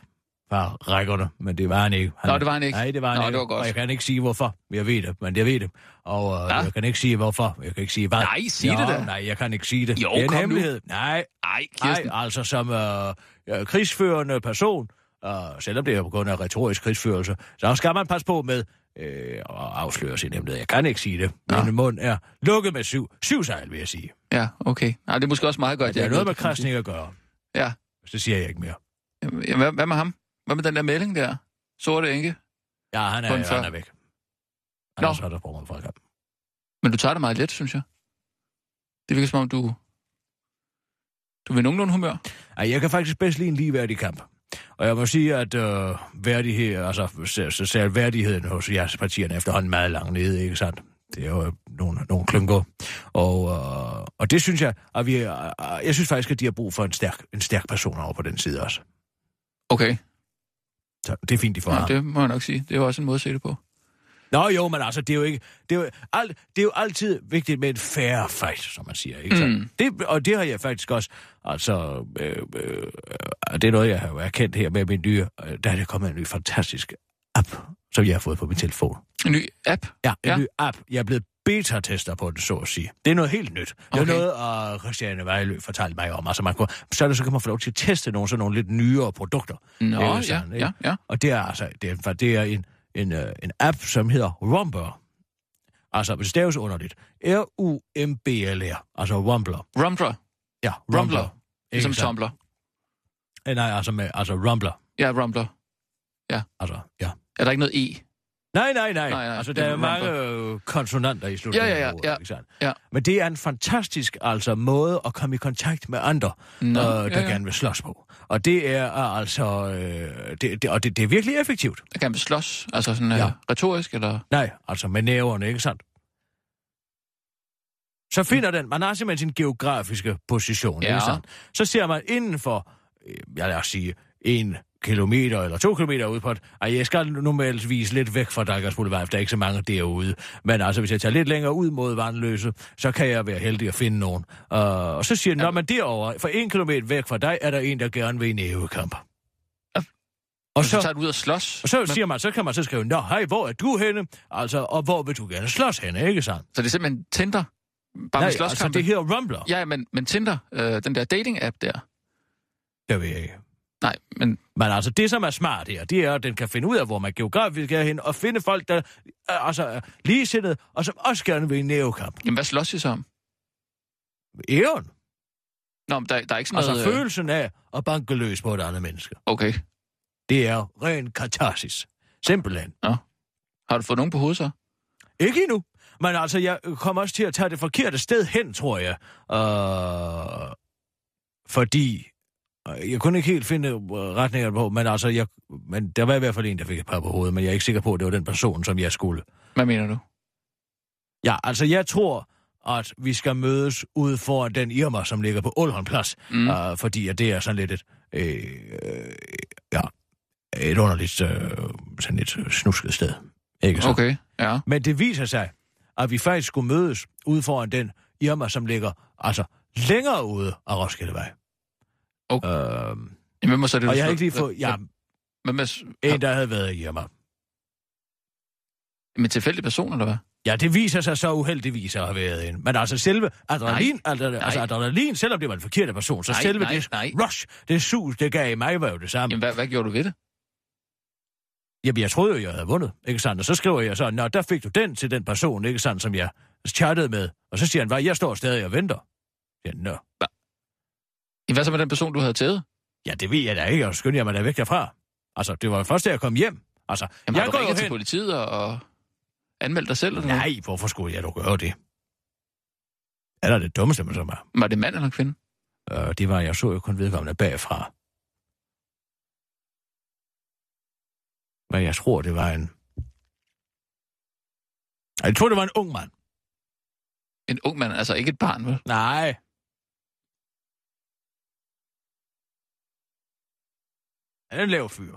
fra rækkerne, men det var han ikke. Han, Nå, det var han ikke. Nej, det var han Nå, ikke. det var godt. Og jeg kan ikke sige hvorfor. Jeg ved det, men jeg ved det. Og øh, Ja. jeg kan ikke sige hvorfor. Jeg kan ikke sige hvad. Nej, sig det Jo, da. Nej, jeg kan ikke sige det. Jo, det er en kom nu. hemmelighed. Nej, Ej, nej, Kirsten. altså som øh, øh, krigsførende person, øh, selvom det er på grund af retorisk krigsførelse, så skal man passe på med øh, at afsløre sin hemmelighed. Jeg kan ikke sige det. Min mund er lukket med syv. Syv sejl, vil jeg sige. Ja, okay. Nej, det er måske også meget godt. Det er noget med krasning at gøre. Ja. Så siger jeg ikke mere. Jamen, hvad, hvad med ham? Hvad med den der melding der? Sorte enke? Ja, han er, han er væk. Han Nå. er så der mig fra kamp. Men du tager det meget let, synes jeg. Det virker som om, du... Du vil nogenlunde humør. Ej, jeg kan faktisk bedst lide en ligeværdig kamp. Og jeg må sige, at øh, værdighed, altså, så, så værdigheden hos jeres partierne efterhånden meget langt nede, ikke sandt? Det er jo øh, nogle, nogle klynker. Og, øh, og det synes jeg, at vi, øh, jeg synes faktisk, at de har brug for en stærk, en stærk person over på den side også. Okay, Så det er fint, de får ja, det må jeg nok sige. Det er jo også en måde at se det på. Nå jo, men altså, det er jo ikke... Det er jo, alt, det er jo altid vigtigt med en fair fight, som man siger, ikke? Mm. Det, og det har jeg faktisk også... Altså, øh, øh, øh, det er noget, jeg har jo erkendt her med min nye... Øh, der er det kommet en ny fantastisk app, som jeg har fået på min telefon. En ny app? Ja, en Ja. ny app. Jeg er blevet beta-tester på den, så at sige. Det er noget helt nyt. Det er Okay. noget, og Christiane Vejlø fortalte mig om. Altså, man kunne, så, så kan man få lov til at teste nogle sådan nogle lidt nyere produkter. Nå, Det er ja, sådan, ikke? ja, ja. Og det er altså det er, det er en, en, øh, en app, som hedder Rumble. Altså, det staves underligt. R-U-M-B-L-R. Altså Rumbler. Rumbler. Ja, Rumbler. Rumbler. Ligesom? Tumblr. Eh, Nej, altså, med, altså Rumbler. Ja, Rumbler. Altså, ja. Er der ikke noget E? Nej, nej, nej. Nej, nej, altså, der er mange øh, konsonanter i slutningen Ja, ja, ja, af ordet, ja. ikke sandt? Ja. Men det er en fantastisk altså, måde at komme i kontakt med andre, Nå, øh, der ja, ja. gerne vil slås på. Og det er øh, altså... Øh, det, det, og det, det er virkelig effektivt. Der kan man slås? Altså sådan Ja. ja. retorisk, eller? Nej, altså med næverne, ikke sandt? Så finder den, man har simpelthen sin geografiske position, Ja. ikke sandt? Så ser man inden for, øh, jeg lad os sige, en kilometer eller to kilometer ud på et, ej, jeg skal normalvis lidt væk fra Dagers Boulevard, der er ikke så mange derude. Men altså, hvis jeg tager lidt længere ud mod Vandløse, så kan jeg være heldig at finde nogen. Uh, og så siger den, når man derovre, for en kilometer væk fra dig, er der en, der gerne vil i nævekamp. Ja. Og så så, tager du ud og slås? og så Men- siger man, så kan man så skrive, Nå, hej, hvor er du henne? Altså, og hvor vil du gerne slås henne, ikke sandt? Så det er simpelthen Tinder? Bare Nej, med altså, det hedder Rumbler. Ja, men, men Tinder, øh, den der dating-app der. Det ved jeg ikke. Nej, men Men altså, det som er smart her, det er, at den kan finde ud af, hvor man geografisk er hen, og finde folk, der er, altså, er ligesindede, og som også gerne vil i nævekamp. jamen, hvad slås I så om? Æren. Nå, men der, der er ikke sådan Altså, noget... øh, følelsen af at banke løs på et andet menneske. Okay. Det er ren katarsis. Simpelthen. Har du fået nogen på hovedet så? Ikke endnu. Men altså, jeg kommer også til at tage det forkerte sted hen, tror jeg. Uh, fordi øh, jeg kunne ikke helt finde øh, retningerne på, men altså, jeg, men der var i hvert fald en, der fik et par på hovedet, men jeg er ikke sikker på, at det var den person, som jeg skulle. Hvad mener du? Ja, altså, jeg tror, at vi skal mødes ude foran den Irma, som ligger på Ålholm Plads, Mm. uh, fordi at det er sådan lidt et, øh, øh, ja, et underligt, øh, sådan et øh, snusket sted. Ikke så? Okay, ja. Men det viser sig, at vi faktisk skulle mødes ude foran den Irma, som ligger altså længere ude af Roskildevej. Okay. Øhm, Jamen, må så det, og jeg har ikke lige fået... Ja, Hvem er... en, der havde været Irma. Med tilfældige personer, eller hvad? Ja, det viser sig så uheldigvis at have været en. Men altså selve adrenalin, altså, altså adrenalin, selvom det var en forkert person, så Nej, selve nej, det nej. rush, det sus, det gav i mig, var jo det samme. Jamen, hvad, hvad gjorde du ved det? Jamen, jeg troede jo, jeg havde vundet, ikke sandt? Og så skriver jeg så, nå, der fik du den til den person, ikke sandt, som jeg chattede med. Og så siger han, hvad, jeg står stadig og venter. Ja, nå. Hvad så med den person, du havde taget? Ja, det ved jeg da ikke, og skynder jeg mig da væk derfra. Altså, det var jo først, da jeg kom hjem. Altså, Jamen, jeg har du ringet til politiet og, anmeldt dig selv? Eller noget? Nej, hvorfor skulle jeg dog gøre det? Er der det dummeste, man så er? Var det mand eller kvinde? Øh, det var, jeg så jo kun vedkommende bagfra. Men jeg tror, det var en... Jeg tror, det var en ung mand. En ung mand, altså ikke et barn, vel? Nej. Han er en lav fyr.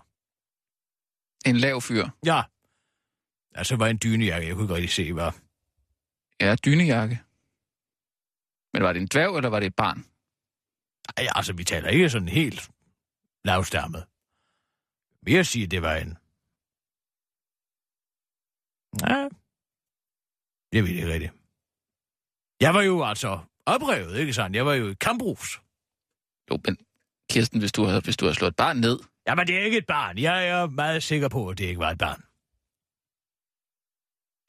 En lav fyr. Ja. Altså, var en dynejakke, jeg kunne ikke rigtig se, hvad. Ja, dynejakke. Men var det en dværg, eller var det et barn? Ej, altså, vi taler ikke sådan helt lavstammet. Jeg sige, det var en... Ja, det ved jeg ikke rigtigt. Jeg var jo altså oprevet, ikke sandt? Jeg var jo i kamprus. Jo, men Kirsten, hvis du har, hvis du har slået et barn ned, Jamen, det er ikke et barn. Jeg er meget sikker på, at det ikke var et barn.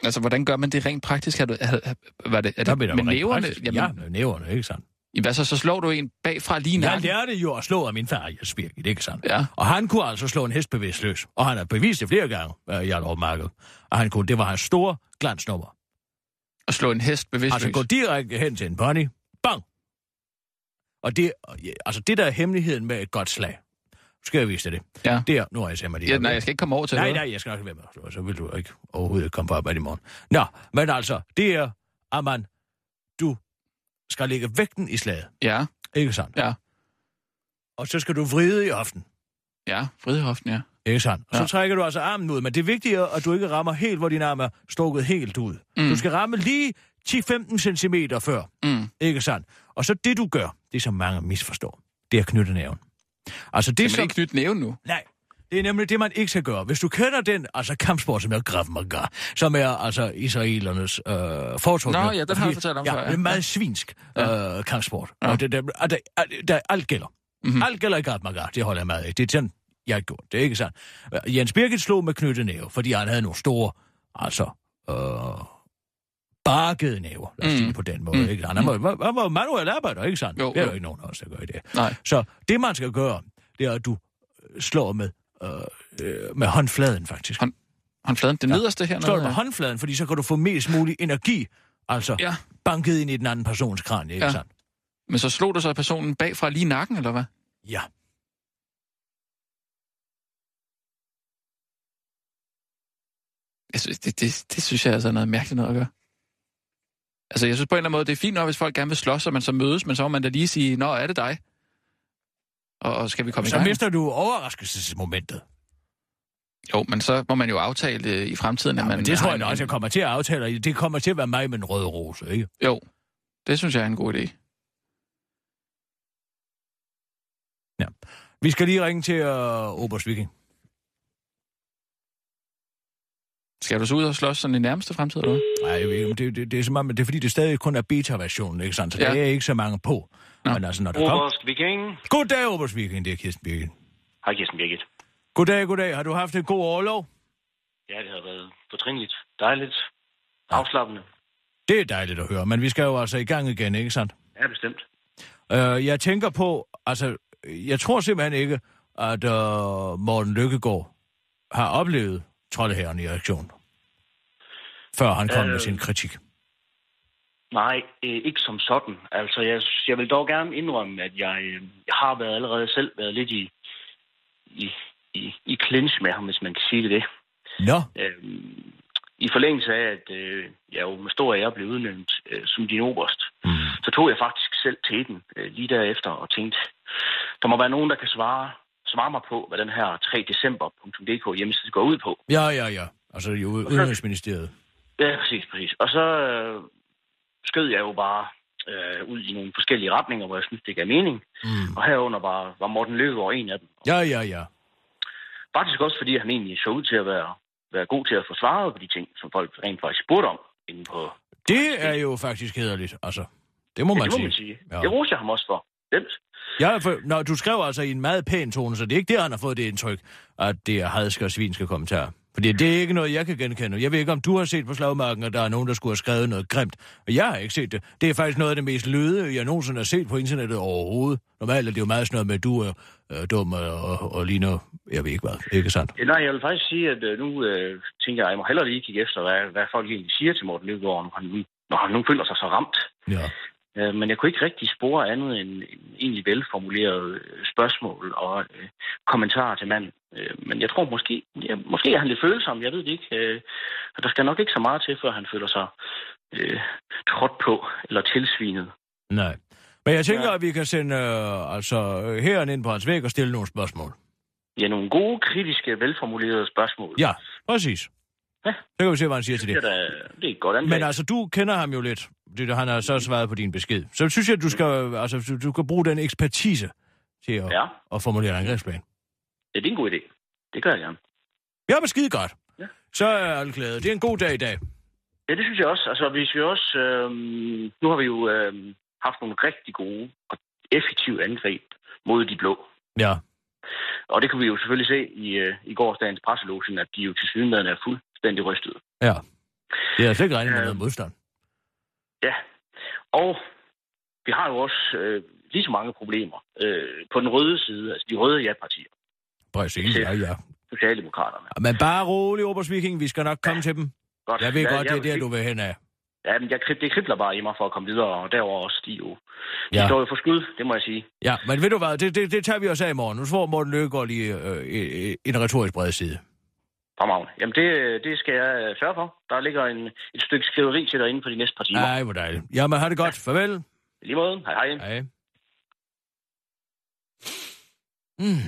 altså hvordan gør man det rent praktisk? Har du, har, var det, er det med næverne? praktisk- Ja, med næverne, ikke sandt? Jamen, hvad så, så slår du en bagfra lige i Jeg lærte jo at slå af min far, Jens Birgit, ikke sandt? Ja. Og han kunne altså slå en hest bevidstløs. Og han har bevist det flere gange, øh, Jan Aarmarked. Og han kunne, det var hans store glansnummer. Og slå en hest bevidstløs? Altså gå direkte hen til en pony. Bang! Og det, altså det der er hemmeligheden med et godt slag. Skal jeg vise dig det. Ja. Det er, nu har jeg mig det. Ja, nej, jeg skal ikke komme over til Nej, det. nej, jeg skal nok være med. Så- Så vil du ikke overhovedet komme på arbejde i morgen. Nå, men altså, det er, at man, du skal lægge vægten i slaget. Ja, Ikke sandt? Ja. Og så skal du vride i hoften. ja, fridehoften, ja. Ikke sandt? Og Ja. så trækker du altså armen ud, men det vigtige er, at du ikke rammer helt, hvor din arm er strukket helt ud. Mm. Du skal ramme lige 10-15 cm før. Mm. Ikke sandt? Og så det, du gør, det som mange misforstår, det er knytte næven. Altså det, Kan man som... ikke knytte næven nu? Nej, det er nemlig det, man ikke skal gøre. Hvis du kender den altså kampsport, som er Krav Maga, som er altså israelernes øh, foretrukne... Nå, ja, den har du fortalt om ja, før, ja. det er meget svinsk øh, kampsport. Ja. Og det, der, der, der, alt gælder. Mhm. Mm-hmm. Alt gælder i Krav Maga, det holder jeg meget af. Det er sådan, jeg har gjort. Det er ikke sandt. Øh, Jens Birgit slog med knyttet næve, fordi han havde nogle store, altså... Øh, barkede næver, lad os Mm. på den måde. Mm. Ikke? Han, var, han var manuel arbejder, ikke sandt? Jo, det er jo ikke nogen af os, der gør det. Nej. Så det, man skal gøre, det er, at du øh, slår med, øh, øh, med håndfladen, faktisk. Hånd- Håndfladen, det nederste her. Slår med håndfladen, fordi så kan du få mest mulig energi, altså Ja. banket ind i den anden persons kranie, ikke Ja. sandt? Men så slog du så personen bagfra lige nakken, eller hvad? Ja. Jeg synes, det, det, det synes jeg altså er noget mærkeligt noget at gøre. Altså, jeg synes på en eller anden måde, det er fint nok, hvis folk gerne vil slås, og man så mødes, men så må man da lige sige, nå, er det dig? Og, og skal vi komme i Så gang? mister du overraskelsesmomentet. Jo, men så må man jo aftale i fremtiden, Ja, at man... men det tror jeg nok også, jeg kommer til at aftale. Det kommer til at være mig med en rød rose, ikke? Jo, det synes jeg er en god idé. Vi skal lige ringe til uh, Oberst Viking. Skal du så ud og slås sådan i nærmeste fremtid, eller? Nej, jeg ved ikke, det, det, det, er som om, det er fordi, det stadig kun er beta-versionen, ikke sandt? Så Ja. der er ikke så mange på. Nå. Men altså, når der kommer... Oberst Viking. Goddag, Oberst Viking, det er Kirsten Birgit. Hej Kirsten Birgit. Goddag, goddag. Har du haft en god overlov? Ja, det har været fortrinligt. Dejligt. Afslappende. Det er dejligt at høre, men vi skal jo altså i gang igen, ikke sandt? Ja, bestemt. Uh, jeg tænker på, altså, jeg tror simpelthen ikke, at uh, Morten Lykkegaard har oplevet troldeherren i reaktion, før han kom øh... med sin kritik. Nej, øh, ikke som sådan. Altså, jeg, jeg vil dog gerne indrømme, at jeg, øh, jeg har været allerede selv været lidt i, i, i, i clinch med ham, hvis man kan sige det. Nå, Øh, I forlængelse af, at øh, jeg jo med stor ære blev udnævnt øh, som din oberst, mm. så tog jeg faktisk selv til den øh, lige derefter og tænkte, der må være nogen, der kan svare, svare mig på, hvad den her 3december.dk hjemmeside går ud på. ja, ja, ja. Altså, jo, Udenrigsministeriet. Ja, præcis, præcis. Og så øh, skød jeg jo bare øh, ud i nogle forskellige retninger, hvor jeg synes, det gav mening. Mm. Og herunder var, var Morten Løkkegaard en af dem. Ja, ja, ja. Faktisk også, fordi han egentlig så ud til at være, være god til at få svaret på de ting, som folk rent faktisk spurgte om inde på... Det er jo faktisk hederligt, altså. Det må Ja, man det må sige. man sige. Ja. Det roste jeg ham også for. Nemt. Ja, for, når du skrev altså i en meget pæn tone, så det er ikke der, han har fået det indtryk, at det er hadske og svinske kommentarer. Fordi det er ikke noget, jeg kan genkende. Jeg ved ikke, om du har set på slagmarken, at der er nogen, der skulle have skrevet noget grimt. Og jeg har ikke set det. Det er faktisk noget af det mest løde, jeg nogensinde har set på internettet overhovedet. Normalt er det jo meget sådan noget med, at du er øh, dum og, og, og ligner, jeg ved ikke hvad, ikke sandt? Nej, jeg vil faktisk sige, at øh, nu øh, tænker jeg, at jeg må hellere lige kigge efter, hvad, hvad folk egentlig siger til Morten Løkkegaard, når han, nu- når han nu føler sig så ramt. Ja. Øh, Men jeg kunne ikke rigtig spore andet end en egentlig velformuleret øh, spørgsmål og øh, kommentarer til manden. Øh, Men jeg tror måske, ja, måske er han lidt følsom, jeg ved det ikke. Øh, og der skal nok ikke så meget til, før han føler sig øh, trådt på eller tilsvinet. Nej. Men jeg tænker, Ja. at vi kan sende øh, altså, herren ind på hans væg og stille nogle spørgsmål. Ja, nogle gode, kritiske, velformulerede spørgsmål. Ja, præcis. Ja. Så kan vi se, hvad han siger til Det det. er, det er godt anlæg. Men altså, du kender ham jo lidt. Det, han har så svaret på din besked. Så synes jeg, at du skal, altså, du, du kan bruge den ekspertise til at, Ja. at formulere en angrebsplan. Ja, det er en god idé. Det gør jeg gerne. Ja, men skide godt. Ja. Så er alle glade. Det er en god dag i dag. Ja, det synes jeg også. Altså, vi skal også... Øh, nu har vi jo øh, haft nogle rigtig gode og effektive angreb mod de blå. Ja. Og det kunne vi jo selvfølgelig se i, øh, i gårsdagens presselogen, at de jo til synligheden er fuldstændig rystet. Ja. Det er altså ikke regnet med Ja. noget modstand. Ja. Og vi har jo også øh, lige så mange problemer øh, på den røde side, altså de røde ja-partier, Præcis, ja, ja. Socialdemokraterne. Men bare rolig, Oberst Viking. Vi skal nok komme til dem. Godt. Jeg ved Ja, godt, det er jeg- der, du vil hen af. Ja, men jeg, det kribler bare i mig for at komme videre, og derover også, de jo... De Ja. står jo for skud, det må jeg sige. Ja, men ved du hvad, det, det, det tager vi også af i morgen. Nu får Morten Løkkegaard lige øh, øh, en retorisk bred side. Fremragende. Jamen, det, det skal jeg øh, sørge for. Der ligger en, et stykke skriveri til dig inden for de næste par timer. Ej, hvor dejligt. Jamen, har det godt. Farvel. I lige måde. Hej, hej. Hej. Mm.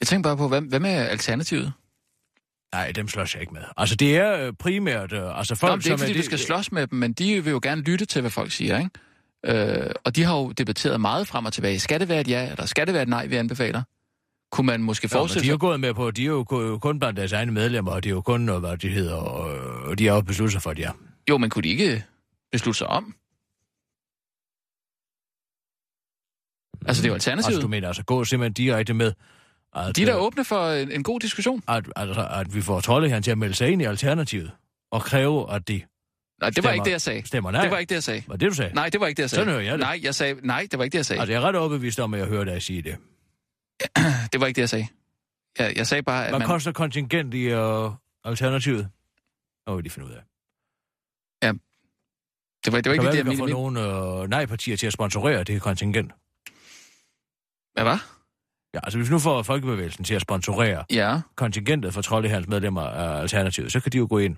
Jeg tænker bare på, hvad, hvad med alternativet? Nej, dem slås jeg ikke med. Altså, det er øh, primært... Øh, altså, folk, Nå, det er ikke, som fordi er vi skal slås med dem, men de vil jo gerne lytte til, hvad folk siger, ikke? Øh, og de har jo debatteret meget frem og tilbage. Skal det være et ja, eller skal det være et nej, vi anbefaler? Kunne man måske Nå, men forestille de er jo sig... gået med på, de er jo ku- kun blandt deres egne medlemmer, og det er jo kun, øh, hvad de hedder, og, øh, og de har jo besluttet sig for, at de er. Jo, men kunne de ikke beslutte sig om? Altså, det er jo alternativet. Altså, du mener altså gå simpelthen direkte med... At, De er da øh, åbne for en, en god diskussion. At, altså, at vi får Troldehjern til at melde sig ind i Alternativet, og kræve, at de Nej, det var ikke det, jeg sagde. stemmer nej. Det var ikke det, jeg sagde. Var det, du sagde? Nej, det var ikke det, jeg sagde. Sådan hører jeg det. Nej, jeg sagde, nej, det var ikke det, jeg sagde. Altså, jeg er ret overbevist om, at jeg hører dig sige det. Det var ikke det, jeg sagde. Jeg, jeg sagde bare, at Hvad man... koster kontingent i uh, Alternativet? Det vil de finde ud af. Det var, det var ikke det, jeg kan få mente. nogle uh, nej-partier til at sponsorere det kontingent. Hvad var? Ja, altså hvis vi nu får Folkebevægelsen til at sponsorere Ja, kontingentet for Troldeherrens medlemmer af Alternativet, så kan de jo gå ind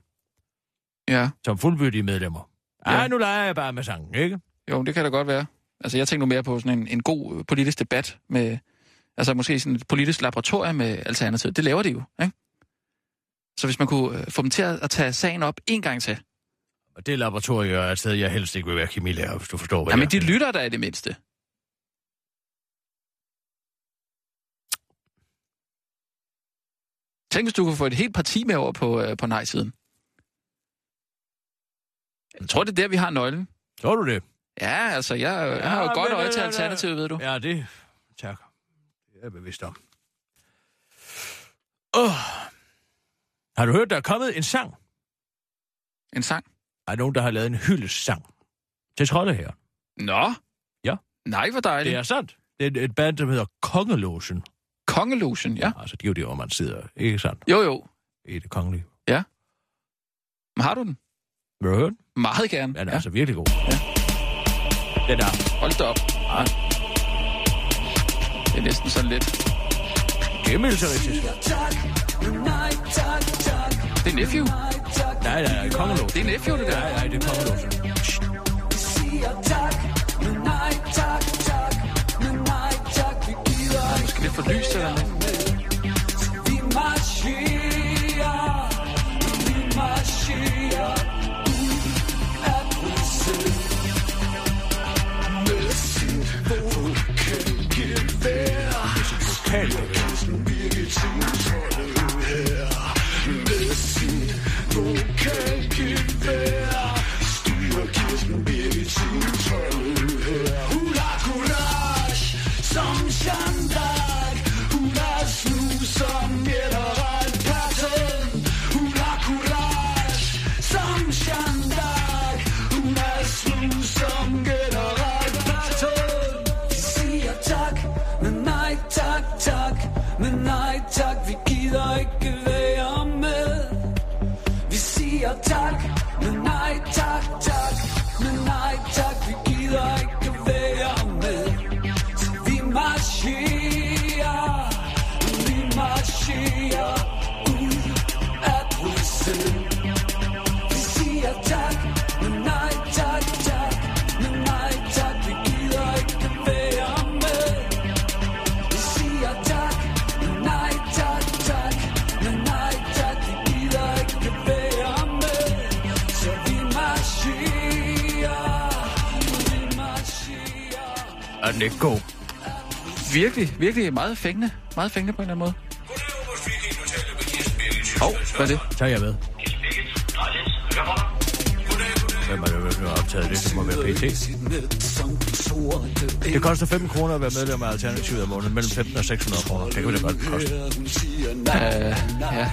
ja. som fuldbyrdige medlemmer. Ja. Ja. Ej, nu leger jeg bare med sangen, ikke? Jo, det kan da godt være. Altså, jeg tænker nu mere på sådan en, en god øh, politisk debat med... Altså, måske sådan et politisk laboratorium med Alternativet. Det laver de jo, ikke? Så hvis man kunne øh, få dem til at, tage sagen op en gang til. Og det laboratorium er et sted, jeg helst ikke vil være kemilærer, hvis du forstår, hvad Jamen, jeg de lytter da i det mindste. Tænk, hvis du kunne få et helt parti med over på, øh, på nej-siden. Jeg tror, det er der, vi har nøglen. Tror du det? Ja, altså, jeg, jeg har jo godt men, øje til Alternativet, ved du. Ja, det... Tak. Det er bevidst om. Oh. Har du hørt, der er kommet en sang? En sang? Der er nogen, der har lavet en hyldesang til Trolde her. Nå. Ja. Nej, hvor dejligt. Det er sandt. Det er et- band, der hedder Kongelogen. Kongelogen, ja. Altså, de er jo der, hvor man sidder, ikke sandt? Jo, jo. I det kongelige. Men har du den? Vil du høre den? Meget gerne. Den er ja. altså virkelig god. Ja. Den er... Hold da op. Ja. Det er næsten sådan lidt... Det er militaristisk. Det er Nephew. Nej, nej, nej, Kongelogen. Det er Nephew, det der. Nej, nej, det er Kongelogen. Måske lidt for lyst eller noget. Virkelig, virkelig meget fængende. Meget fængende på en eller anden måde. Hov, hvad er det? Tag jeg med. Hvem er det, hvem har optaget det? Det må være PT. Det koster 15 kroner at være medlem af Alternativet om måneden. Mellem 15 og 600 kroner. Det kan vi da godt koste. Uh, ja.